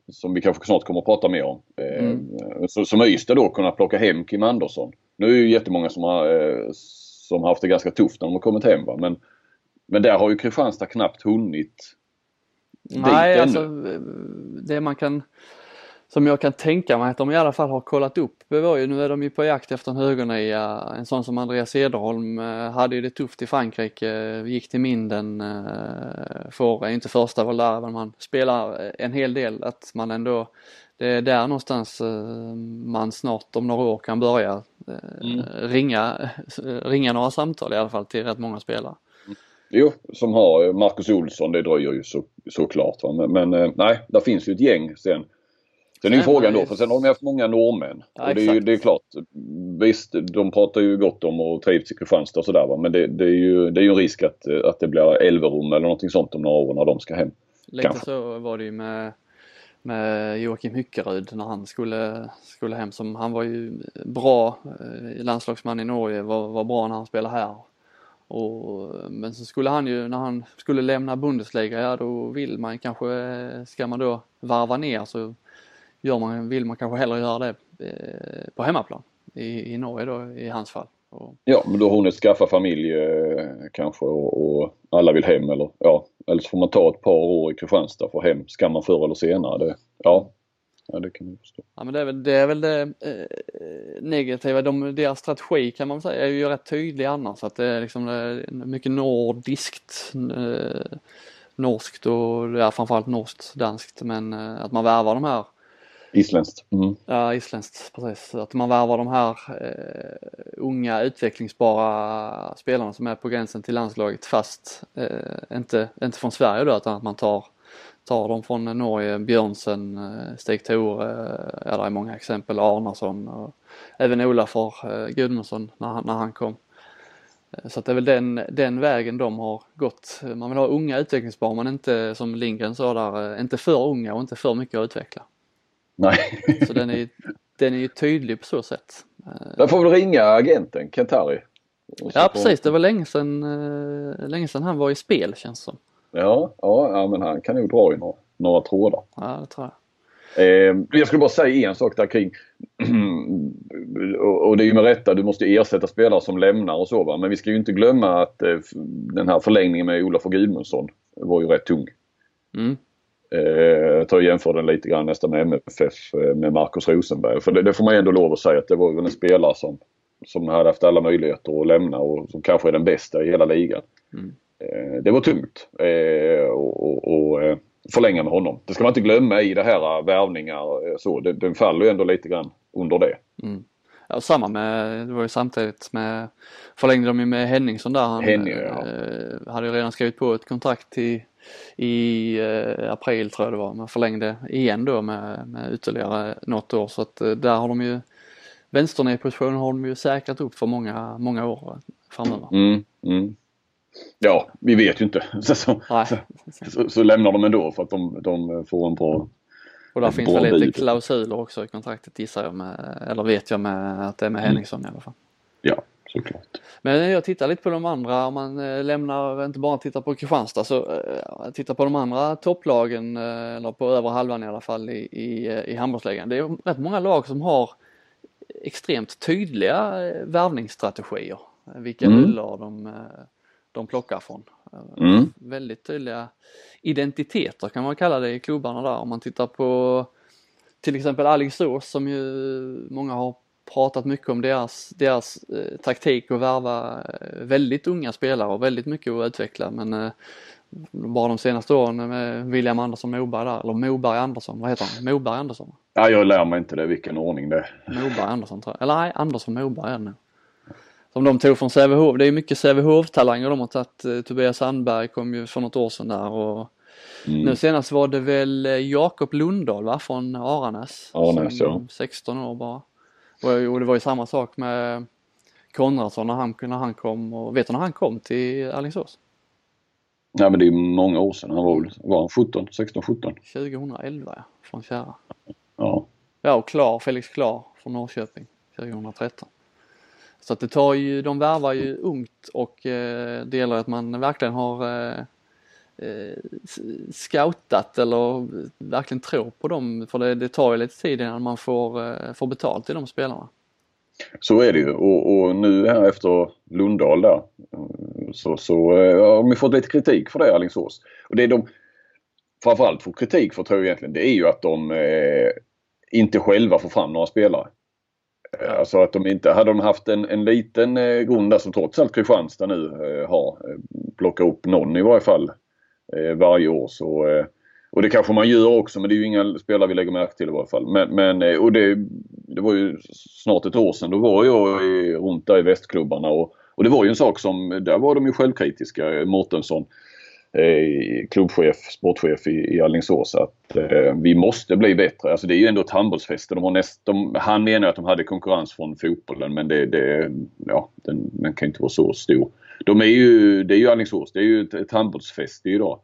Speaker 2: som vi kanske snart kommer att prata mer om. Eh, mm. Så, som Ystad då kunna plocka hem Kim Andersson. Nu är det ju jättemånga som har, eh, som har haft det ganska tufft när de har kommit hem. Va? Men, men där har ju Kristianstad knappt hunnit
Speaker 1: Nej, alltså det man kan som jag kan tänka mig att de i alla fall har kollat upp var ju, nu är de ju på jakt efter en högernia, en sån som Andreas Cederholm eh, hade ju det tufft i Frankrike, gick till Minden, eh, får, inte första val där, men man spelar en hel del, att man ändå, det är där någonstans eh, man snart om några år kan börja mm. ringa, ringa några samtal i alla fall till rätt många spelare.
Speaker 2: Jo, som har Marcus Olsson, det dröjer ju så, såklart. Va? Men, men nej, där finns ju ett gäng sen. Sen är ju frågan då, för sen har de haft många norrmän. Ja, och det är, ju, det är klart, visst de pratar ju gott om och trivs i Kristianstad och sådär men det, det, är ju, det är ju en risk att, att det blir Elverum eller någonting sånt om några år när de ska hem.
Speaker 1: Lite Kanske. så var det ju med, med Joakim Hyckerud när han skulle, skulle hem. Som, han var ju bra eh, landslagsman i Norge, var, var bra när han spelade här. Och, men så skulle han ju, när han skulle lämna Bundesliga, ja då vill man kanske, ska man då varva ner så gör man, vill man kanske hellre göra det eh, på hemmaplan i, i Norge då i hans fall. Och...
Speaker 2: Ja, men då har hunnit skaffa familj eh, kanske och, och, alla vill hem eller ja, eller så får man ta ett par år i Kristianstad för hem. Ska man förr eller senare? Det, ja, ja, det kan jag förstå.
Speaker 1: Ja, men det är väl det, är väl det eh, negativa. De, deras strategi kan man säga är ju rätt tydlig annars. Att det är liksom det är mycket nordiskt. norskt och ja, framförallt norskt, danskt men att man värvar de här
Speaker 2: Isländskt. Mm.
Speaker 1: Ja, isländskt precis. Att man värvar de här eh, unga utvecklingsbara spelarna som är på gränsen till landslaget fast eh, inte, inte från Sverige då utan att man tar, tar dem från eh, Norge, Björnsen, eh, Stig Tore, ja det är många exempel, Arnason och även Olafur eh, Gudmundsson när, han- när han kom. Eh, så att det är väl den, den vägen de har gått. Man vill ha unga utvecklingsbara men inte som Lindgren sa där, inte för unga och inte för mycket att utveckla.
Speaker 2: Nej.
Speaker 1: Så den är, den är ju tydlig på så sätt. Eh,
Speaker 2: Jag får väl ringa agenten Kentari.
Speaker 1: Ja precis, det var länge sedan, eh, länge sedan han var i spel känns det som.
Speaker 2: Ja, ja, ja, men han kan nog dra i några, några trådar.
Speaker 1: Ja det tror jag.
Speaker 2: Eh, jag skulle bara säga en sak där kring och, det är ju med rätta, du måste ersätta spelare som lämnar och så va. Men vi ska ju inte glömma att eh, den här förlängningen med Olof och Gudmundsson var ju rätt tung.
Speaker 1: Mm.
Speaker 2: Eh, tar och jämför den lite grann nästan med MFF eh, med Marcus Rosenberg. För det, det får man ju ändå lov att säga att det var en spelare som, som hade haft alla möjligheter att lämna och som kanske är den bästa i hela ligan.
Speaker 1: Mm.
Speaker 2: Eh, det var tungt eh, och, och, eh, förlänga med honom. Det ska man inte glömma i det här eh, värvningar så. Det, den faller ju ändå lite grann under det.
Speaker 1: Mm. Ja, samma med, det var ju samtidigt med, förlängde de ju med Henningsson där. Han
Speaker 2: Henning, ja.
Speaker 1: hade ju redan skrivit på ett kontrakt i, i eh, april tror jag det var, men förlängde igen då med, med ytterligare något år så att eh, där har de ju vänsternedpositionen har de ju säkrat upp för många, många år framöver.
Speaker 2: Mm, mm. Ja, vi vet ju inte. Så, så, så, så lämnar de ändå för att de, de får en bra...
Speaker 1: Och där finns väl lite klausuler också i kontraktet gissar jag med, eller vet jag med att det är med Henningsson i alla fall.
Speaker 2: Ja, såklart.
Speaker 1: Men jag tittar lite på de andra, om man eh, lämnar, inte bara tittar på Kristianstad, så eh, tittar på de andra topplagen, eh, eller på över halvan i alla fall i, i, i handbollsligan. Det är rätt många lag som har extremt tydliga värvningsstrategier. Vilka
Speaker 2: Mm.
Speaker 1: hyllor de, de plockar från.
Speaker 2: Mm.
Speaker 1: Väldigt tydliga identiteter kan man kalla det i klubbarna där. Om man tittar på till exempel Alingsås som ju många har pratat mycket om deras, deras eh, taktik att värva eh, väldigt unga spelare och väldigt mycket att utveckla men eh, bara de senaste åren med William Andersson Moberg där, eller Moberg Andersson, vad heter han? Moberg Andersson?
Speaker 2: Ja, jag lär mig inte det, vilken ordning det är.
Speaker 1: Moberg Andersson tror jag, eller nej Andersson Moberg är det nog. Som de tog från Sävehof, det är mycket Sävehof-talanger de har tagit. Eh, Tobias Sandberg kom ju för något år sedan där och
Speaker 2: Mm.
Speaker 1: nu senast var det väl eh, Jakob Lundahl va, från Aranäs.
Speaker 2: Aranäs,
Speaker 1: Som 16 år bara. Och, det var ju samma sak med Konradsson när han, när han kom och vet du när han kom till Alingsås?
Speaker 2: Ja, men det är många år sedan. Han var väl var han 17, 16, 17.
Speaker 1: 2011 ja, från Kära.
Speaker 2: Ja.
Speaker 1: Ja och Klar, Felix Klar från Norrköping 2013. Så att det tar ju, de värvar ju ungt och eh, det gäller att man verkligen har eh, scoutat eller verkligen tror på dem för det, det tar ju lite tid innan man får, eh, får betalt till de spelarna.
Speaker 2: Så är det ju och, och nu här efter Lundahl där eh, så, så eh, har de fått lite kritik för det Alingsås. Och det de framförallt får kritik för tror jag egentligen det är ju att de eh, inte själva får fram några spelare. Eh,
Speaker 1: Ja.
Speaker 2: Alltså att de inte, hade de haft en, en liten eh, grund där som trots allt Kristianstad nu eh, har, eh, plocka upp någon i varje fall eh, Eh, varje år så eh, och det kanske man gör också men det är ju inga spelare vi lägger märke till i varje fall. Men, men eh, och det, det var ju snart ett år sedan. Då var jag i, runt där i västklubbarna och, och det var ju en sak som, där var de ju självkritiska. Eh, Mårtensson, eh, klubbchef, sportchef i, i Alingsås att eh, vi måste bli bättre. Alltså det är ju ändå ett handbollsfäste. De har näst, de, han menar att de hade konkurrens från fotbollen men det, det ja, den, den kan inte vara så stor. De är ju, det är ju Alingsås, det är ju ett, ett handbollsfäste idag.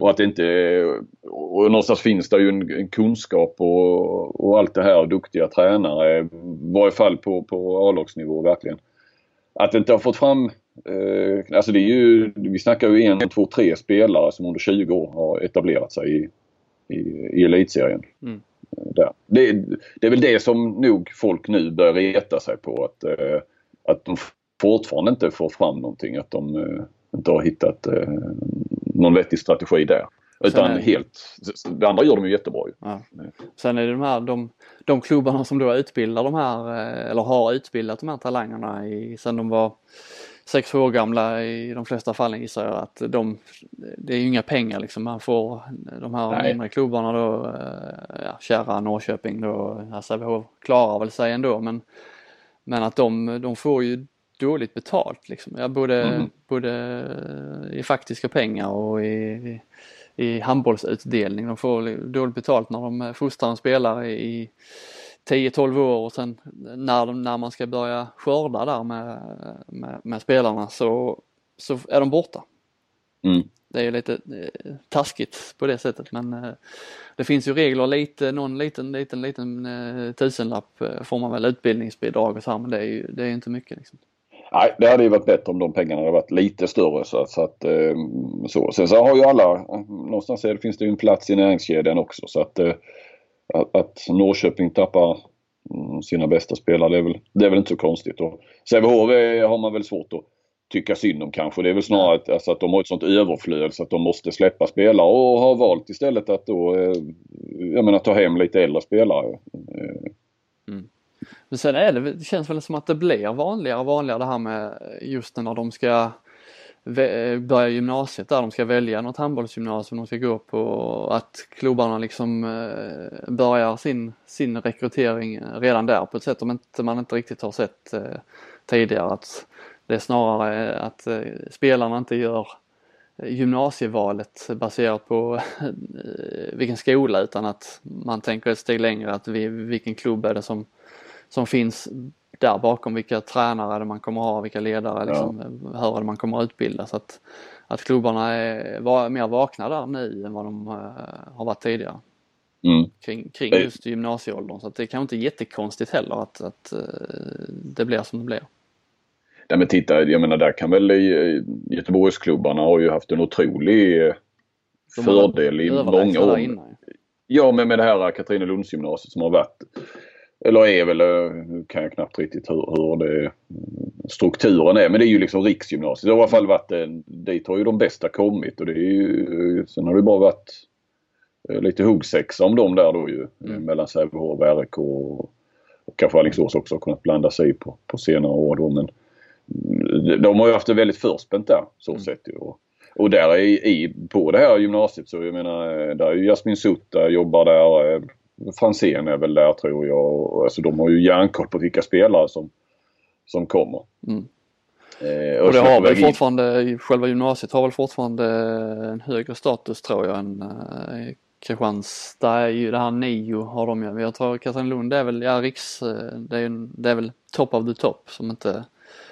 Speaker 2: Och att det inte, och någonstans finns det ju en, en kunskap och, och allt det här och duktiga tränare. I varje fall på, på A-lagsnivå verkligen. Att det inte har fått fram, eh, alltså det är ju, vi snackar ju en, två, tre spelare som under 20 år har etablerat sig i, i, i elitserien.
Speaker 1: Mm.
Speaker 2: Eh, Där. Det, det är väl det som nog folk nu börjar reta sig på att, eh, att de fortfarande inte får fram någonting. Att de eh, inte har hittat eh, någon vettig strategi där. Utan
Speaker 1: är
Speaker 2: helt, det andra gör de ju jättebra ju.
Speaker 1: Ja. Sen är det de här, de, de klubbarna som då utbildar de här, eh, eller har utbildat de här talangerna i, sen de var 6 år gamla i de flesta fallen gissar jag att de, det är ju inga pengar liksom man får de här Nej. mindre klubbarna då, eh, ja, kära Norrköping då, Sävehof klarar väl sig ändå men men att de, de får ju dåligt betalt liksom. Ja, både, mm. både i faktiska pengar och i, i handbollsutdelning. De får dåligt betalt när de fostrar en spelare i 10-12 år och sen när, de, när man ska börja skörda där med, med, med spelarna så, så är de borta. Mm. Det är lite eh, taskigt på det sättet men eh, det finns ju regler lite, någon liten, liten, liten eh, tusenlapp eh, får man väl utbildningsbidrag och så här, men det är ju det är inte mycket liksom.
Speaker 2: Nej, det hade ju varit bättre om de pengarna hade varit lite större. Så, så att, ehm, så. Sen så har ju alla, någonstans det, finns det ju en plats i näringskedjan också. Så att, eh, att, att Norrköping tappar mm, sina bästa spelare, det är väl, det är väl inte så konstigt. Och Sävehof har man väl svårt att tycka synd om kanske. Det är väl snarare att, alltså, att de har ett sånt överflöd så att de måste släppa spelare och har valt istället att då, eh, jag menar ta hem lite äldre spelare.
Speaker 1: Eh, mm. Men sen är det, det känns väl som att det blir vanligare och vanligare det här med just när de ska börja gymnasiet där de ska välja något handbollsgymnasium de ska gå på och att klubbarna liksom eh, börjar sin, sin rekrytering redan där på ett sätt som inte, man inte riktigt har sett eh, tidigare. Att det är snarare eh, att spelarna inte gör gymnasievalet baserat på vilken skola utan att man tänker ett steg längre att vi, vilken klubb är det som som finns där bakom, vilka tränare man kommer ha, vilka ledare, liksom, ja. hur man kommer att utbilda. Så att, att klubbarna är var, mer vakna där nu än vad de uh, har varit tidigare. Mm. Kring, kring just gymnasieåldern. Så att det är kanske inte jättekonstigt heller att, att uh, det blir som det blir.
Speaker 2: Nej men titta, jag menar där kan väl Göteborgsklubbarna har ju haft en otrolig fördel i många år. Ja men med det här Katrinelundsgymnasiet som har varit eller är väl, eh, nu kan jag knappt riktigt hur, hur det, strukturen är. Men det är ju liksom riksgymnasiet. Det har i alla fall varit, dit har ju de bästa kommit och det är ju, sen har det bara varit eh, lite huggsexa om dem där då ju. Mm. Mellan Sävehof, RIK och, och kanske Alingsås också har kunnat blanda sig på, på senare år då. Men mm, de har ju haft det väldigt förspänt där så mm. sett ju. Och, och där i, i, på det här gymnasiet så jag menar, där är ju Jasmin Sutta jobbar där. Franzén är väl där tror jag. Alltså de har ju järnkoll på vilka spelare som, som kommer. Mm.
Speaker 1: Eh, och, och det har väl fortfarande, själva gymnasiet har väl fortfarande en högre status tror jag än eh, Kristianstad är ju det här nio har de ju. Jag tror Katrineholm det är väl, ja riks, eh, det är, det är väl top of the top som inte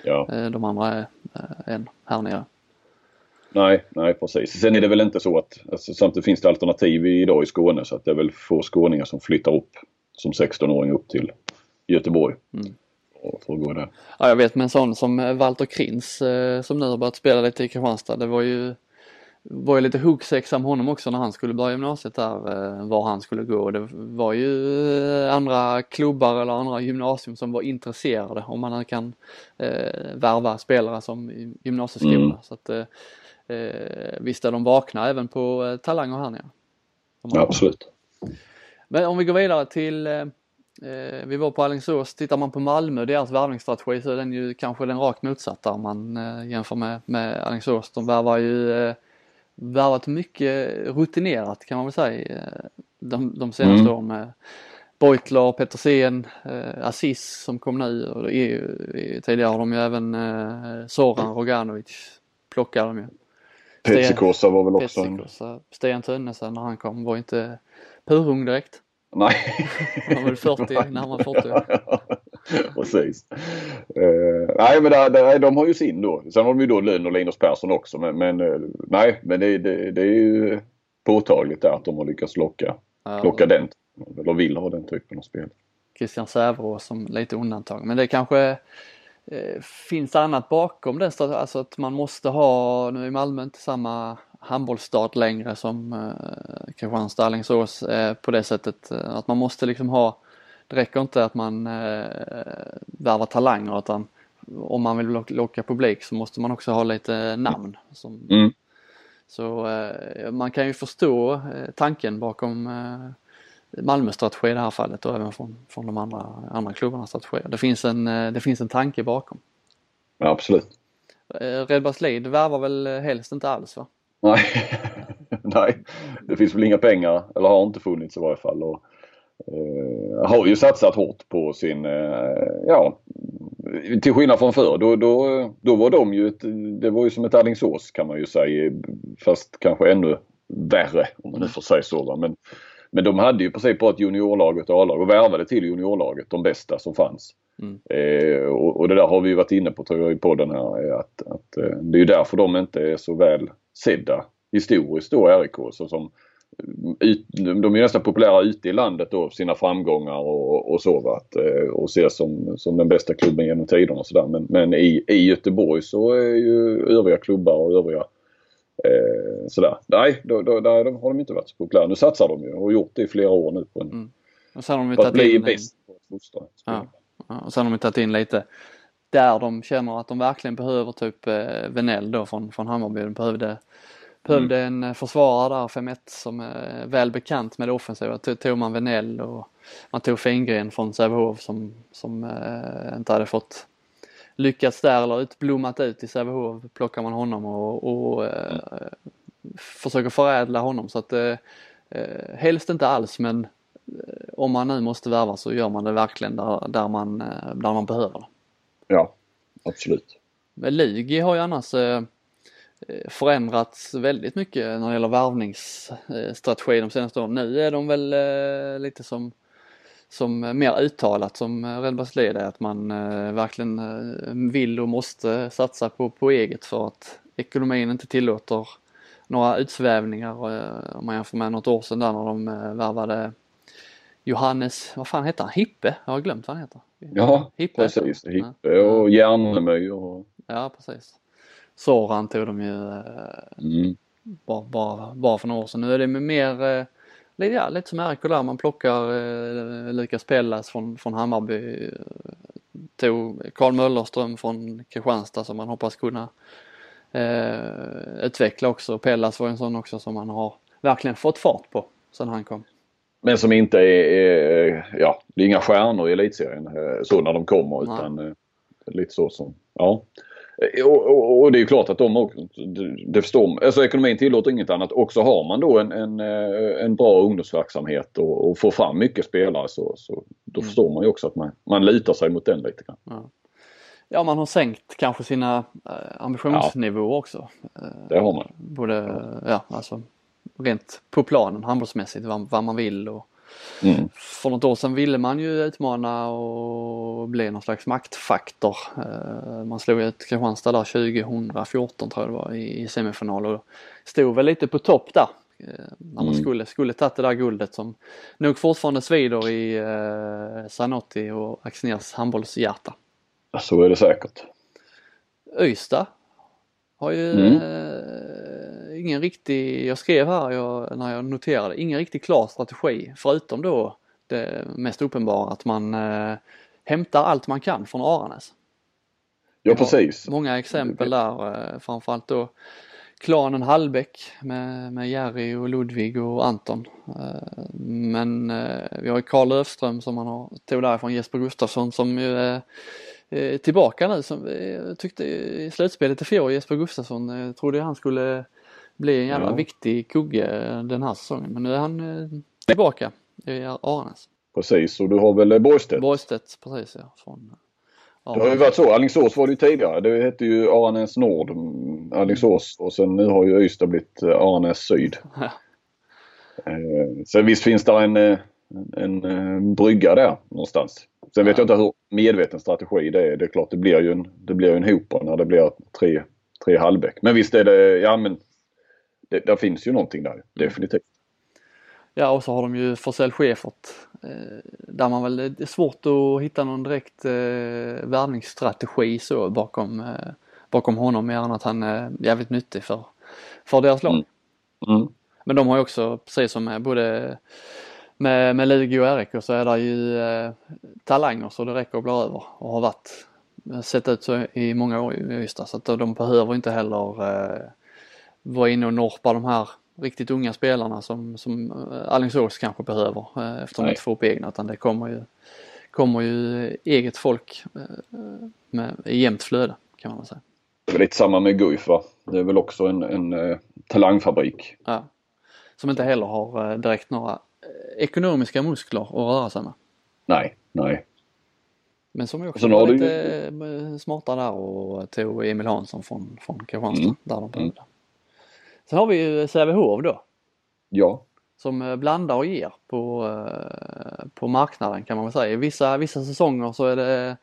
Speaker 1: ja. eh, de andra är eh, än här nere.
Speaker 2: Nej, nej precis. Sen är det väl inte så att, alltså, samtidigt finns det alternativ idag i Skåne så att det är väl få skåningar som flyttar upp som 16-åring upp till Göteborg. Mm.
Speaker 1: Ja jag vet med en sån som Walter Krins eh, som nu har börjat spela lite i Kristianstad. Det var ju var ju lite huggsexa om honom också när han skulle börja gymnasiet där, eh, var han skulle gå. Det var ju eh, andra klubbar eller andra gymnasium som var intresserade om man kan eh, värva spelare som gymnasieskola. Mm. Så att, eh, visst är de vakna även på eh, talanger här nere.
Speaker 2: Ja, absolut.
Speaker 1: Men om vi går vidare till eh, eh, vi var på Alingsås, tittar man på Malmö, deras värvningsstrategi så är den ju kanske den rakt motsatta om man eh, jämför med, med Alingsås. De värvar ju eh, värvat mycket rutinerat kan man väl säga eh, de, de senaste mm. åren med Beutler, Petersen, eh, Assis som kom nu och tidigare har de ju även eh, Soran Roganovic plockade de ju.
Speaker 2: Petsikosa var väl också
Speaker 1: en... Sten Tönnesen när han kom var inte purung direkt.
Speaker 2: Nej.
Speaker 1: Han var väl 40, närmare 40.
Speaker 2: Precis. Uh, nej men där, där, de har ju sin då. Sen har de ju då Lönn och Linus Persson också men, men uh, nej men det, det, det, är ju påtagligt där att de har lyckats locka, ja. locka den, eller vill ha den typen av spel.
Speaker 1: Christian Säverås som lite undantag men det kanske Eh, finns det annat bakom den? Alltså att man måste ha, nu är Malmö inte samma handbollsstad längre som eh, Kristianstad, Alingsås eh, på det sättet eh, att man måste liksom ha, det räcker inte att man eh, värvar talanger utan om man vill locka publik så måste man också ha lite namn. Som, mm. Så eh, man kan ju förstå eh, tanken bakom eh, Malmö strategi i det här fallet och även från, från de andra, andra klubbarnas strategier. Det finns, en, eh, det finns en tanke bakom.
Speaker 2: Ja, absolut.
Speaker 1: Eh, Redbergslid värvar väl helst inte alls va?
Speaker 2: Nej. Nej, det finns väl inga pengar eller har inte funnits i varje fall. Och, eh, har ju satsat hårt på sin, eh, ja, till skillnad från förr. Då, då, då var de ju, ett, det var ju som ett Alingsås kan man ju säga. Fast kanske ännu värre om man nu får säga så. Va? Men, men de hade ju precis på ett juniorlag och A-lag och värvade till juniorlaget de bästa som fanns. Mm. Eh, och, och, det där har vi varit inne på tror jag i podden här. Att, att, eh, det är ju därför de inte är så väl sedda historiskt då RIK. Så som, ut, de är nästan populära ute i landet då sina framgångar och, och så. Att, eh, och ses som, som den bästa klubben genom tiderna och sådär. Men, men i, i Göteborg så är ju övriga klubbar och övriga eh, sådär. Nej, då, då, där har de inte varit så populära. Nu satsar de ju och har gjort det i flera år nu på en, mm.
Speaker 1: och sen har de
Speaker 2: att bli bäst på att fostra.
Speaker 1: Ja. ja. Och sen har de tagit in lite där de känner att de verkligen behöver typ eh, Venell då från, från Hammarby. De behövde Behövde mm. en försvarare där, 5-1, som är väl bekant med det offensiva. Tog man Venell och man tog Fingren från Sävehof som, som äh, inte hade fått lyckats där eller utblommat ut i Sävehof. Plockar man honom och, och mm. försöker förädla honom så att äh, helst inte alls men om man nu måste värva så gör man det verkligen där, där, man, där man behöver det.
Speaker 2: Ja, absolut.
Speaker 1: Men Lugi har ju annars Eh, förändrats väldigt mycket när det gäller värvningsstrategi de senaste åren. Nu är de väl eh, lite som, som mer uttalat som Red Led är att man eh, verkligen vill och måste satsa på, på eget för att ekonomin inte tillåter några utsvävningar om man jämför med något år sedan där när de värvade Johannes, vad fan heter han? Hippe? Jag har glömt vad han heter.
Speaker 2: Ja, Hippe. precis. Hippe och Järnemyr. Och...
Speaker 1: Ja, precis. Soran tog de ju eh, mm. bara, bara, bara för några år sedan. Nu är det mer eh, ja, lite som där, man plockar eh, Lukas Pellas från, från Hammarby. Tog Karl Möllerström från Kristianstad som man hoppas kunna eh, utveckla också. Pellas var en sån också som man har verkligen fått fart på sedan han kom.
Speaker 2: Men som inte är, är ja, det är inga stjärnor i elitserien så när de kommer Nej. utan lite så som, ja. Eh, och, och, och, det är klart att de också, det förstår, alltså ekonomin tillåter inget annat. Och så har man då en, en, eh, en bra ungdomsverksamhet och, och får fram mycket spelare så, så då mm. förstår man ju också att man, man litar sig mot den lite grann.
Speaker 1: Ja. ja man har sänkt kanske sina äh, ambitionsnivåer ja. också.
Speaker 2: Det har man.
Speaker 1: Både, ja alltså rent på planen handbollsmässigt vad, vad man vill och Mm. För något år sedan ville man ju utmana och bli någon slags maktfaktor. Eh, man slog ut Kristianstad där 2014 tror jag det var i semifinal och stod väl lite på topp där. Eh, när man mm. skulle, skulle tagit det där guldet som nog fortfarande svider i eh, Zanotti och Axnérs handbollshjärta.
Speaker 2: Så är det säkert.
Speaker 1: Ystad har ju mm. Eh, ingen riktig, jag skrev här jag, när jag noterade, ingen riktigt klar strategi förutom då det mest uppenbara att man eh, hämtar allt man kan från Aranäs.
Speaker 2: Ja precis.
Speaker 1: Många exempel där, eh, framförallt då klanen Hallbäck med, med Jerry och Ludvig och Anton. Eh, men eh, vi har ju Karl Löfström som man har tog därifrån Jesper Gustafsson som ju är Eh, tillbaka nu som jag tyckte i slutspelet i fjol, Jesper Gustafsson, eh, trodde han skulle bli en jävla ja. viktig kugge den här säsongen. Men nu är han eh, tillbaka i Aranäs.
Speaker 2: Precis och du har väl Borgstedt?
Speaker 1: Borgstedt, precis ja. Från,
Speaker 2: det har ju varit så. Alingsås var det ju tidigare. Det hette ju Aranäs Nord, mm, Alingsås och sen nu har ju Ystad blivit Aranäs Syd. Ja. Sen visst finns det en, en, en brygga där någonstans. Sen vet jag inte hur medveten strategi det är. Det är klart det blir ju en, det blir en hopa när det blir tre, tre halvbäck. Men visst är det, ja men det, där finns ju någonting där definitivt.
Speaker 1: Ja och så har de ju Forsell Schäfert eh, där man väl, det är svårt att hitta någon direkt eh, värvningsstrategi så bakom, eh, bakom honom mer än att han är jävligt nyttig för, för deras lag. Mm. Mm. Men de har ju också, precis som med både med, med Lugi och RIK så är det ju eh, talanger så det räcker att bli över och har varit sett ut så i många år i Ystad så att de behöver inte heller eh, vara inne och norpa de här riktigt unga spelarna som, som eh, Alingsås kanske behöver eh, eftersom de inte får upp egna utan det kommer ju, kommer ju eget folk eh, med jämnt flöde kan man säga.
Speaker 2: Det är lite samma med Guif va? Det är väl också en, en eh, talangfabrik.
Speaker 1: Ja. Som inte heller har eh, direkt några eh, ekonomiska muskler att röra sig med.
Speaker 2: Nej, nej.
Speaker 1: Men som också
Speaker 2: Sen
Speaker 1: var
Speaker 2: du
Speaker 1: lite eh, smarta där och tog Emil Hansson från, från Kristianstad.
Speaker 2: Mm.
Speaker 1: Där de behövde. Sen har vi ju Sävehof då.
Speaker 2: Ja.
Speaker 1: Som eh, blandar och ger på, eh, på marknaden kan man väl säga. Vissa, vissa säsonger så är det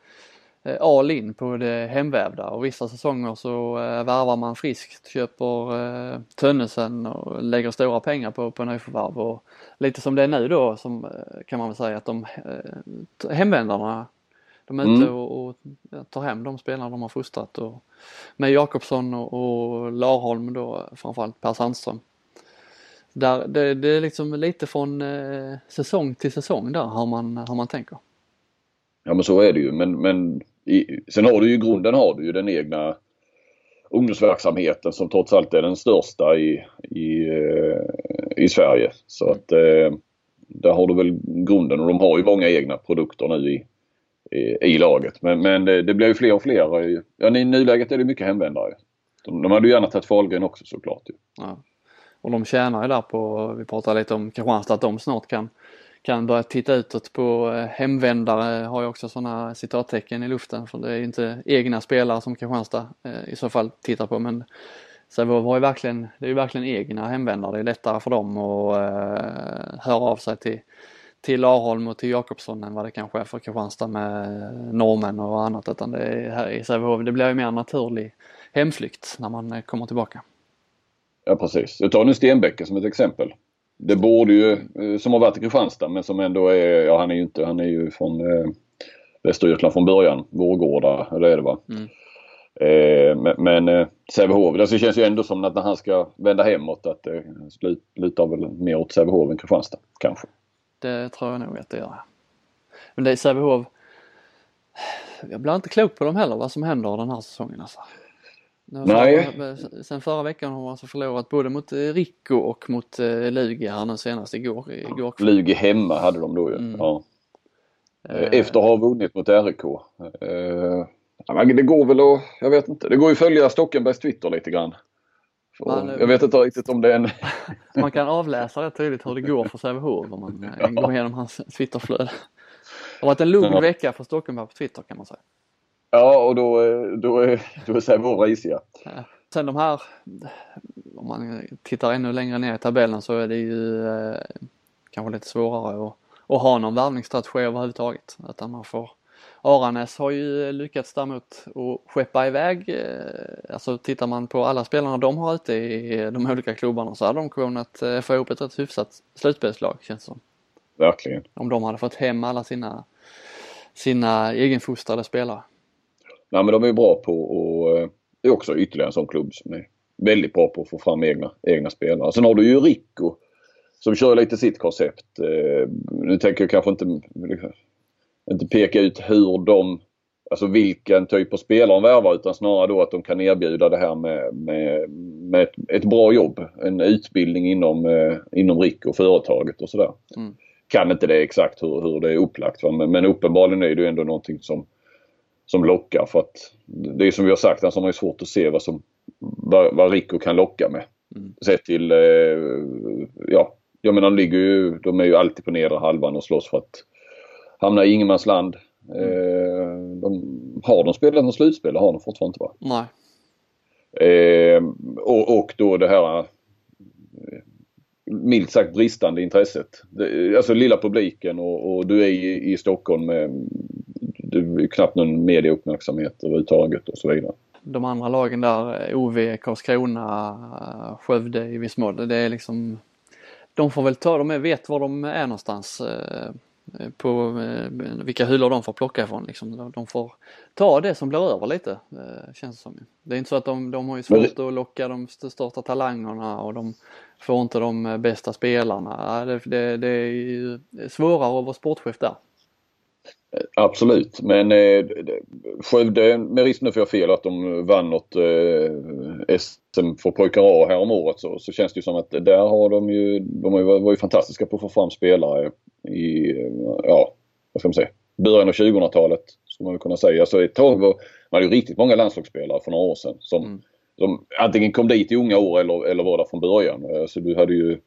Speaker 1: eh, all in på det hemvävda och vissa säsonger så värvar man friskt, köper eh, Tönnesen och lägger stora pengar på, på nyförvärv. Och lite som det är nu då som kan man väl säga att de hemvändarna de är ute
Speaker 2: Mm.
Speaker 1: och, och tar hem de spelarna de har fostrat och med Jakobsson och, och Larholm då framförallt Per Sandström. Där, det, det är liksom lite från eh, säsong till säsong där har man, har man tänker.
Speaker 2: Ja men så är det ju. Men, men i, sen har du ju i grunden har du ju den egna ungdomsverksamheten som trots allt är den största i, i, eh, i Sverige. Så att eh, där har du väl grunden och de har ju många egna produkter nu i, i, i laget. Men, men det, det blir ju fler och fler. Ja, I nuläget är det mycket hemvändare. De, de hade ju gärna tagit Fahlgren också såklart. Ju.
Speaker 1: Ja. Och de tjänar ju där på, vi pratade lite om Kristianstad, att de snart kan, kan börja titta utåt på eh, hemvändare, har ju också sådana citattecken i luften för det är ju inte egna spelare som Kristianstad eh, i så fall tittar på men Sävehof har ju verkligen, det är ju verkligen egna hemvändare, det är lättare för dem att eh, höra av sig till till Arholm och till Jakobsson än vad det kanske är för Kristianstad med norrmän och annat utan det är här i Sävehof, det blir ju mer naturlig hemflykt när man eh, kommer tillbaka.
Speaker 2: Ja precis. Jag tar nu Stenbäcke som ett exempel. Det borde ju, eh, som har varit i Kristianstad men som ändå är, ja han är ju inte, han är ju från eh, Västergötland från början. Vårgårda, eller är det va?
Speaker 1: Mm.
Speaker 2: Eh, men eh, Sävehof, det känns ju ändå som att när han ska vända hemåt att det slut, lutar väl mer åt Sävehof än Kristianstad kanske.
Speaker 1: Det tror jag nog att det gör. Men det är Sävehof. Jag blir inte klok på dem heller vad som händer den här säsongen alltså.
Speaker 2: Nej.
Speaker 1: Sen förra veckan har de alltså förlorat både mot eh, Rico och mot eh, Lugi här nu senast igår. igår.
Speaker 2: Lugi hemma hade de då ju.
Speaker 1: Mm.
Speaker 2: Ja.
Speaker 1: Eh,
Speaker 2: Efter att ha vunnit mot RIK. Det går väl att, jag vet inte, det går ju att följa Stockenbergs Twitter lite grann.
Speaker 1: Man-
Speaker 2: jag vet inte riktigt om det är en...
Speaker 1: Man kan avläsa rätt tydligt hur det går för Sävehof om man eh, går igenom hans Twitterflöde. Det har varit en lugn
Speaker 2: Ja.
Speaker 1: vecka för Stockenberg på Twitter kan man säga.
Speaker 2: Ja och då, eh, då, är- då är Sävehof risiga.
Speaker 1: Sen de här, om man tittar ännu längre ner i tabellen så är det ju eh, kanske lite svårare att, att ha någon värvningsstrategi överhuvudtaget. Utan man får, Aranäs har ju lyckats däremot att skeppa iväg, eh, alltså tittar man på alla spelarna de har ute i de olika klubbarna så hade de kunnat eh, få ihop ett rätt hyfsat slutspelslag känns det som.
Speaker 2: Verkligen.
Speaker 1: Om de hade fått hem alla sina, sina egenfostrade spelare.
Speaker 2: Nej men de är bra på och eh, det är också ytterligare en sån klubb som är väldigt bra på att få fram egna, egna spelare. Sen har du ju Rico som kör lite sitt koncept. Nu tänker jag kanske inte, inte peka ut hur de, alltså vilken typ av spelare de värvar utan snarare då att de kan erbjuda det här med, med, med ett, ett bra jobb. En utbildning inom, eh, inom Rico, företaget och sådär.
Speaker 1: Mm.
Speaker 2: Kan inte det exakt hur, hur det är upplagt va? Men, men uppenbarligen är det ju ändå någonting som som lockar för att det är som vi har sagt, alltså man har svårt att se vad som vad, vad Rico kan locka med.
Speaker 1: Mm.
Speaker 2: Sett till, eh, ja, jag menar de ligger ju, de är ju alltid på nedre halvan och slåss för att hamna i ingenmansland. Eh, de, har de spelat något slutspel? Det har de fortfarande inte va?
Speaker 1: Nej.
Speaker 2: Eh, och, och då det här eh, milt sagt bristande intresset. Det, alltså lilla publiken och, och du är i, i Stockholm med du är knappt någon medieuppmärksamhet överhuvudtaget och så vidare.
Speaker 1: de andra lagen där, eh, OV, Karlskrona, Skövde i viss mån, det är liksom de får väl ta, de vet var de är någonstans på eh, vilka hyllor de får plocka ifrån liksom. De- får ta det som blir över lite, eh, känns det som. Det är inte så att de, de har ju svårt att locka de st- största talangerna och de får inte de eh, bästa spelarna. Det, det, det är ju svårare att vara sportchef där.
Speaker 2: Absolut men eh, Skövde, med risk nu för jag fel att de vann något eh, SM för pojkar A här om året så, så känns det ju som att där har de ju, de har ju, var ju fantastiska på att få fram spelare i, eh, ja vad ska man säga, början av 2000-talet skulle man kunna säga. Så ett tag var, man hade ju riktigt många landslagsspelare för några år sedan som, mm. som antingen kom dit i unga år eller, eller var där från början. Så du hade ju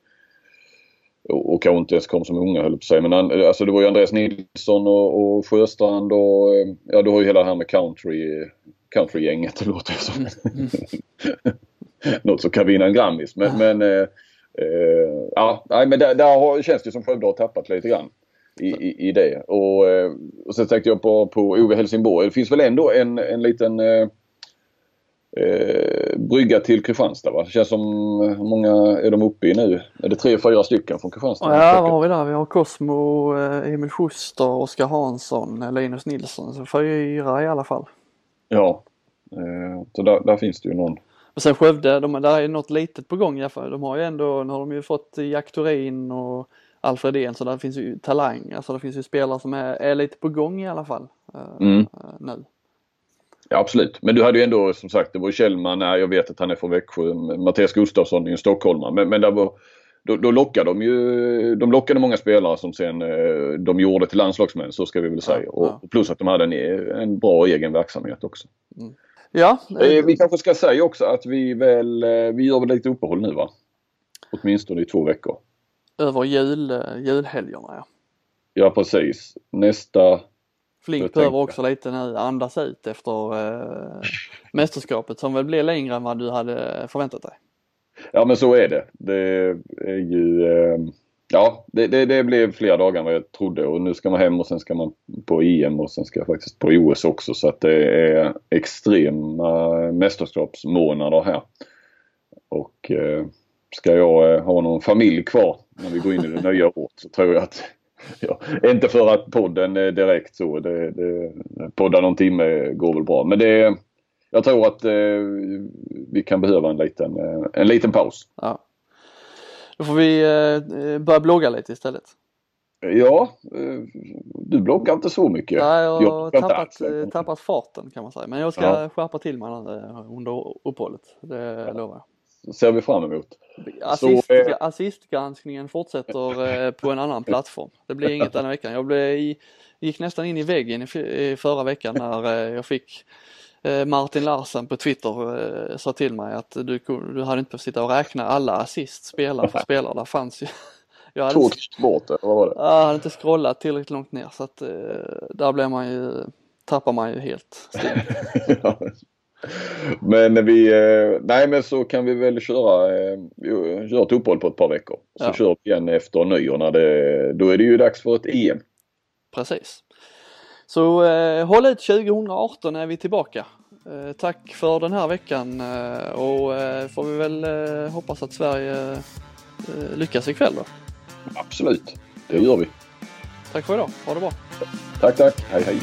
Speaker 2: och kanske inte ens kom som unga höll på sig. Men alltså det var ju Andreas Nilsson och, och Sjöstrand och ja du har ju hela det här med country countrygänget det låter som. Mm. Något som kan vinna en Grammis. Men, men eh, ja, men där, där har, känns det som Skövde har tappat lite grann i, i, i det. Och, eh, och sen tänkte jag på, på Ove Helsingborg. Det finns väl ändå en, en liten eh, eh, brygga till Kristianstad va? Det känns som, hur många är de uppe i nu? Är det tre, fyra stycken från Kristianstad?
Speaker 1: Ja, vad har vi där? Vi har Cosmo, Emil Schuster, Oskar Hansson, Linus Nilsson. Så fyra i alla fall.
Speaker 2: Ja, eh, så där, där, finns det ju någon.
Speaker 1: Och sen Skövde, de, där är något litet på gång i alla fall. De har ju ändå, nu har de ju fått Jack Thorin och Alfredén så där finns ju talang. Alltså det finns ju spelare som är, är lite på gång i alla fall. Eh, mm. Nu.
Speaker 2: Ja, absolut. Men du hade ju ändå som sagt, det var Kjellman, jag vet att han är från Växjö, Mattias Gustafsson är en stockholmare. Men, men där var, då, då lockade de ju, de lockade många spelare som sen eh, de gjorde till landslagsmän, så ska vi väl säga. Ja, Och plus att de hade en, en bra egen verksamhet också.
Speaker 1: Mm. Ja.
Speaker 2: Eh, vi kanske ska säga också att vi väl, eh, vi gör väl lite uppehåll nu va? Åtminstone i två veckor.
Speaker 1: Över jul, julhelgerna ja.
Speaker 2: Ja precis. Nästa
Speaker 1: Flink behöver också lite nu andas ut efter eh, mästerskapet som väl blir längre än vad du hade förväntat dig.
Speaker 2: Ja men så är det. Det är ju eh, Ja, det, det, det, blev fler dagar än vad jag trodde och nu ska man hem och sen ska man på EM och sen ska jag faktiskt på OS också så att det är extrema mästerskapsmånader här. Och eh, ska jag eh, ha någon familj kvar när vi går in i det nya året så tror jag att Ja, inte för att podden är direkt så. Det, det, podda någon timme går väl bra. Men det, jag tror att eh, vi kan behöva en liten, eh, en liten paus.
Speaker 1: Ja. Då får vi eh, börja blogga lite istället.
Speaker 2: Ja, eh, du bloggar inte så mycket.
Speaker 1: Nej, jag har tappat, eh, tappat farten kan man säga. Men jag ska ja. skärpa till mig under uppehållet. Det lovar jag
Speaker 2: ser vi fram emot.
Speaker 1: Assist, så, eh, assistgranskningen fortsätter eh, på en annan plattform. Det blir inget den här veckan. Jag blev i, gick nästan in i väggen i, förra veckan när eh, jag fick eh, Martin Larsen på Twitter eh, sa till mig att du, du hade inte behövt sitta och räkna alla assist spelare för spelare. Där fanns ju
Speaker 2: jag hade, Tog bort det, vad var det?
Speaker 1: Jag hade inte scrollat tillräckligt långt ner så att eh, där blev man ju, tappar man ju helt
Speaker 2: Men vi, eh, nej men så kan vi väl köra, eh, köra ett uppehåll på ett par veckor. Så ja. kör vi igen efter nyår när det, då är det ju dags för ett EM.
Speaker 1: Precis. Så eh, håll ut 2018 är vi tillbaka. Eh, tack för den här veckan eh, och eh, får vi väl eh, hoppas att Sverige lyckas ikväll då.
Speaker 2: Absolut, det gör vi.
Speaker 1: Tack för idag, ha det bra.
Speaker 2: Tack tack, hej hej.